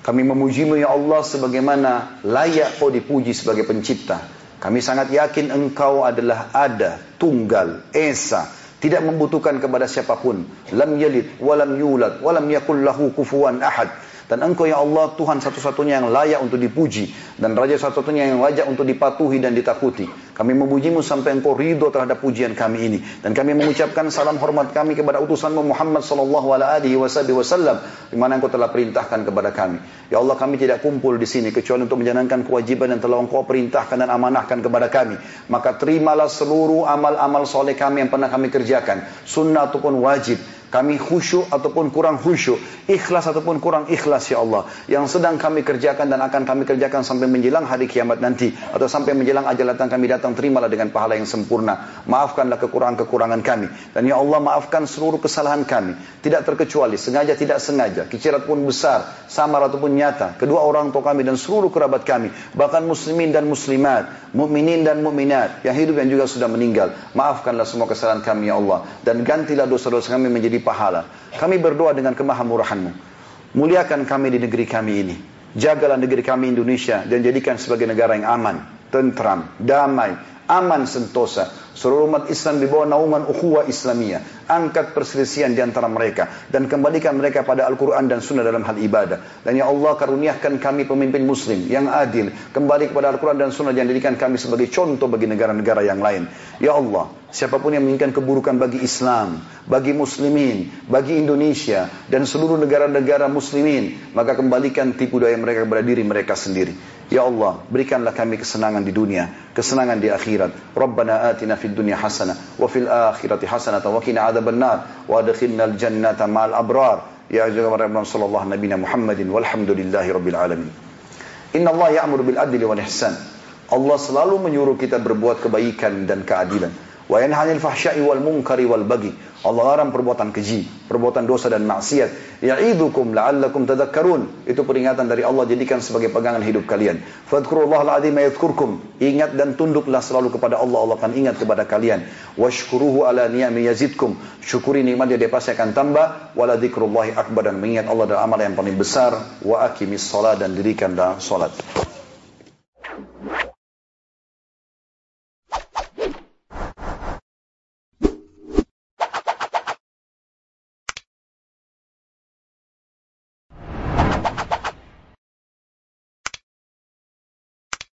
Kami memujimu ya Allah sebagaimana layak kau dipuji sebagai pencipta. Kami sangat yakin engkau adalah ada, tunggal, esa, tidak membutuhkan kepada siapa pun. Lam yalid, walam yulad, walam yakul lahu kufuwan ahad. Dan engkau ya Allah Tuhan satu-satunya yang layak untuk dipuji. Dan Raja satu-satunya yang layak untuk dipatuhi dan ditakuti. Kami memujimu sampai engkau ridho terhadap pujian kami ini. Dan kami mengucapkan salam hormat kami kepada utusanmu Muhammad sallallahu alaihi wasallam. Di mana engkau telah perintahkan kepada kami. Ya Allah kami tidak kumpul di sini kecuali untuk menjalankan kewajiban yang telah engkau perintahkan dan amanahkan kepada kami. Maka terimalah seluruh amal-amal soleh kami yang pernah kami kerjakan. Sunnah ataupun wajib kami khusyuk ataupun kurang khusyuk, ikhlas ataupun kurang ikhlas ya Allah, yang sedang kami kerjakan dan akan kami kerjakan sampai menjelang hari kiamat nanti. Atau sampai menjelang ajal datang kami datang terimalah dengan pahala yang sempurna. Maafkanlah kekurangan-kekurangan kami. Dan ya Allah maafkan seluruh kesalahan kami, tidak terkecuali sengaja tidak sengaja, kecirat pun besar, samar ataupun nyata, kedua orang tua kami dan seluruh kerabat kami, bahkan muslimin dan muslimat, mukminin dan mukminat yang hidup yang juga sudah meninggal. Maafkanlah semua kesalahan kami ya Allah. Dan gantilah dosa-dosa kami menjadi pahala. Kami berdoa dengan kemahamurahanmu. Muliakan kami di negeri kami ini. Jagalah negeri kami Indonesia dan jadikan sebagai negara yang aman, tentram, damai, aman sentosa Seluruh umat Islam di bawah naungan ukhuwah Islamiyah. Angkat perselisihan di antara mereka. Dan kembalikan mereka pada Al-Quran dan Sunnah dalam hal ibadah. Dan ya Allah karuniakan kami pemimpin Muslim yang adil. Kembali kepada Al-Quran dan Sunnah yang jadikan kami sebagai contoh bagi negara-negara yang lain. Ya Allah, siapa pun yang menginginkan keburukan bagi Islam, bagi Muslimin, bagi Indonesia, dan seluruh negara-negara Muslimin, maka kembalikan tipu daya mereka kepada diri mereka sendiri. Ya Allah, berikanlah kami kesenangan di dunia, kesenangan di akhirat. Rabbana atina fid dunya hasanah wa fil akhirati hasanah wa qina adzabannar wa adkhilnal jannata ma'al abrar. Ya ayyuhalladzina amanu sallallahu nabiyina Muhammadin walhamdulillahi rabbil alamin. Inna Allah ya'muru bil adli wal ihsan. Allah selalu menyuruh kita berbuat kebaikan dan keadilan. Wa yanha 'anil fahsya'i wal munkari wal baghi. Allah larang perbuatan keji, perbuatan dosa dan maksiat. Ya'idukum la'allakum tadhakkarun. Itu peringatan dari Allah jadikan sebagai pegangan hidup kalian. Fadhkurullaha al-'azim yadhkurkum. Ingat dan tunduklah selalu kepada Allah, Allah akan ingat kepada kalian. Washkuruhu ala ni'ami yazidkum. Syukuri nikmatnya dia pasti akan tambah. Wala dzikrullahi akbar dan mengingat Allah adalah amal yang paling besar. Wa aqimis salat dan dirikanlah salat.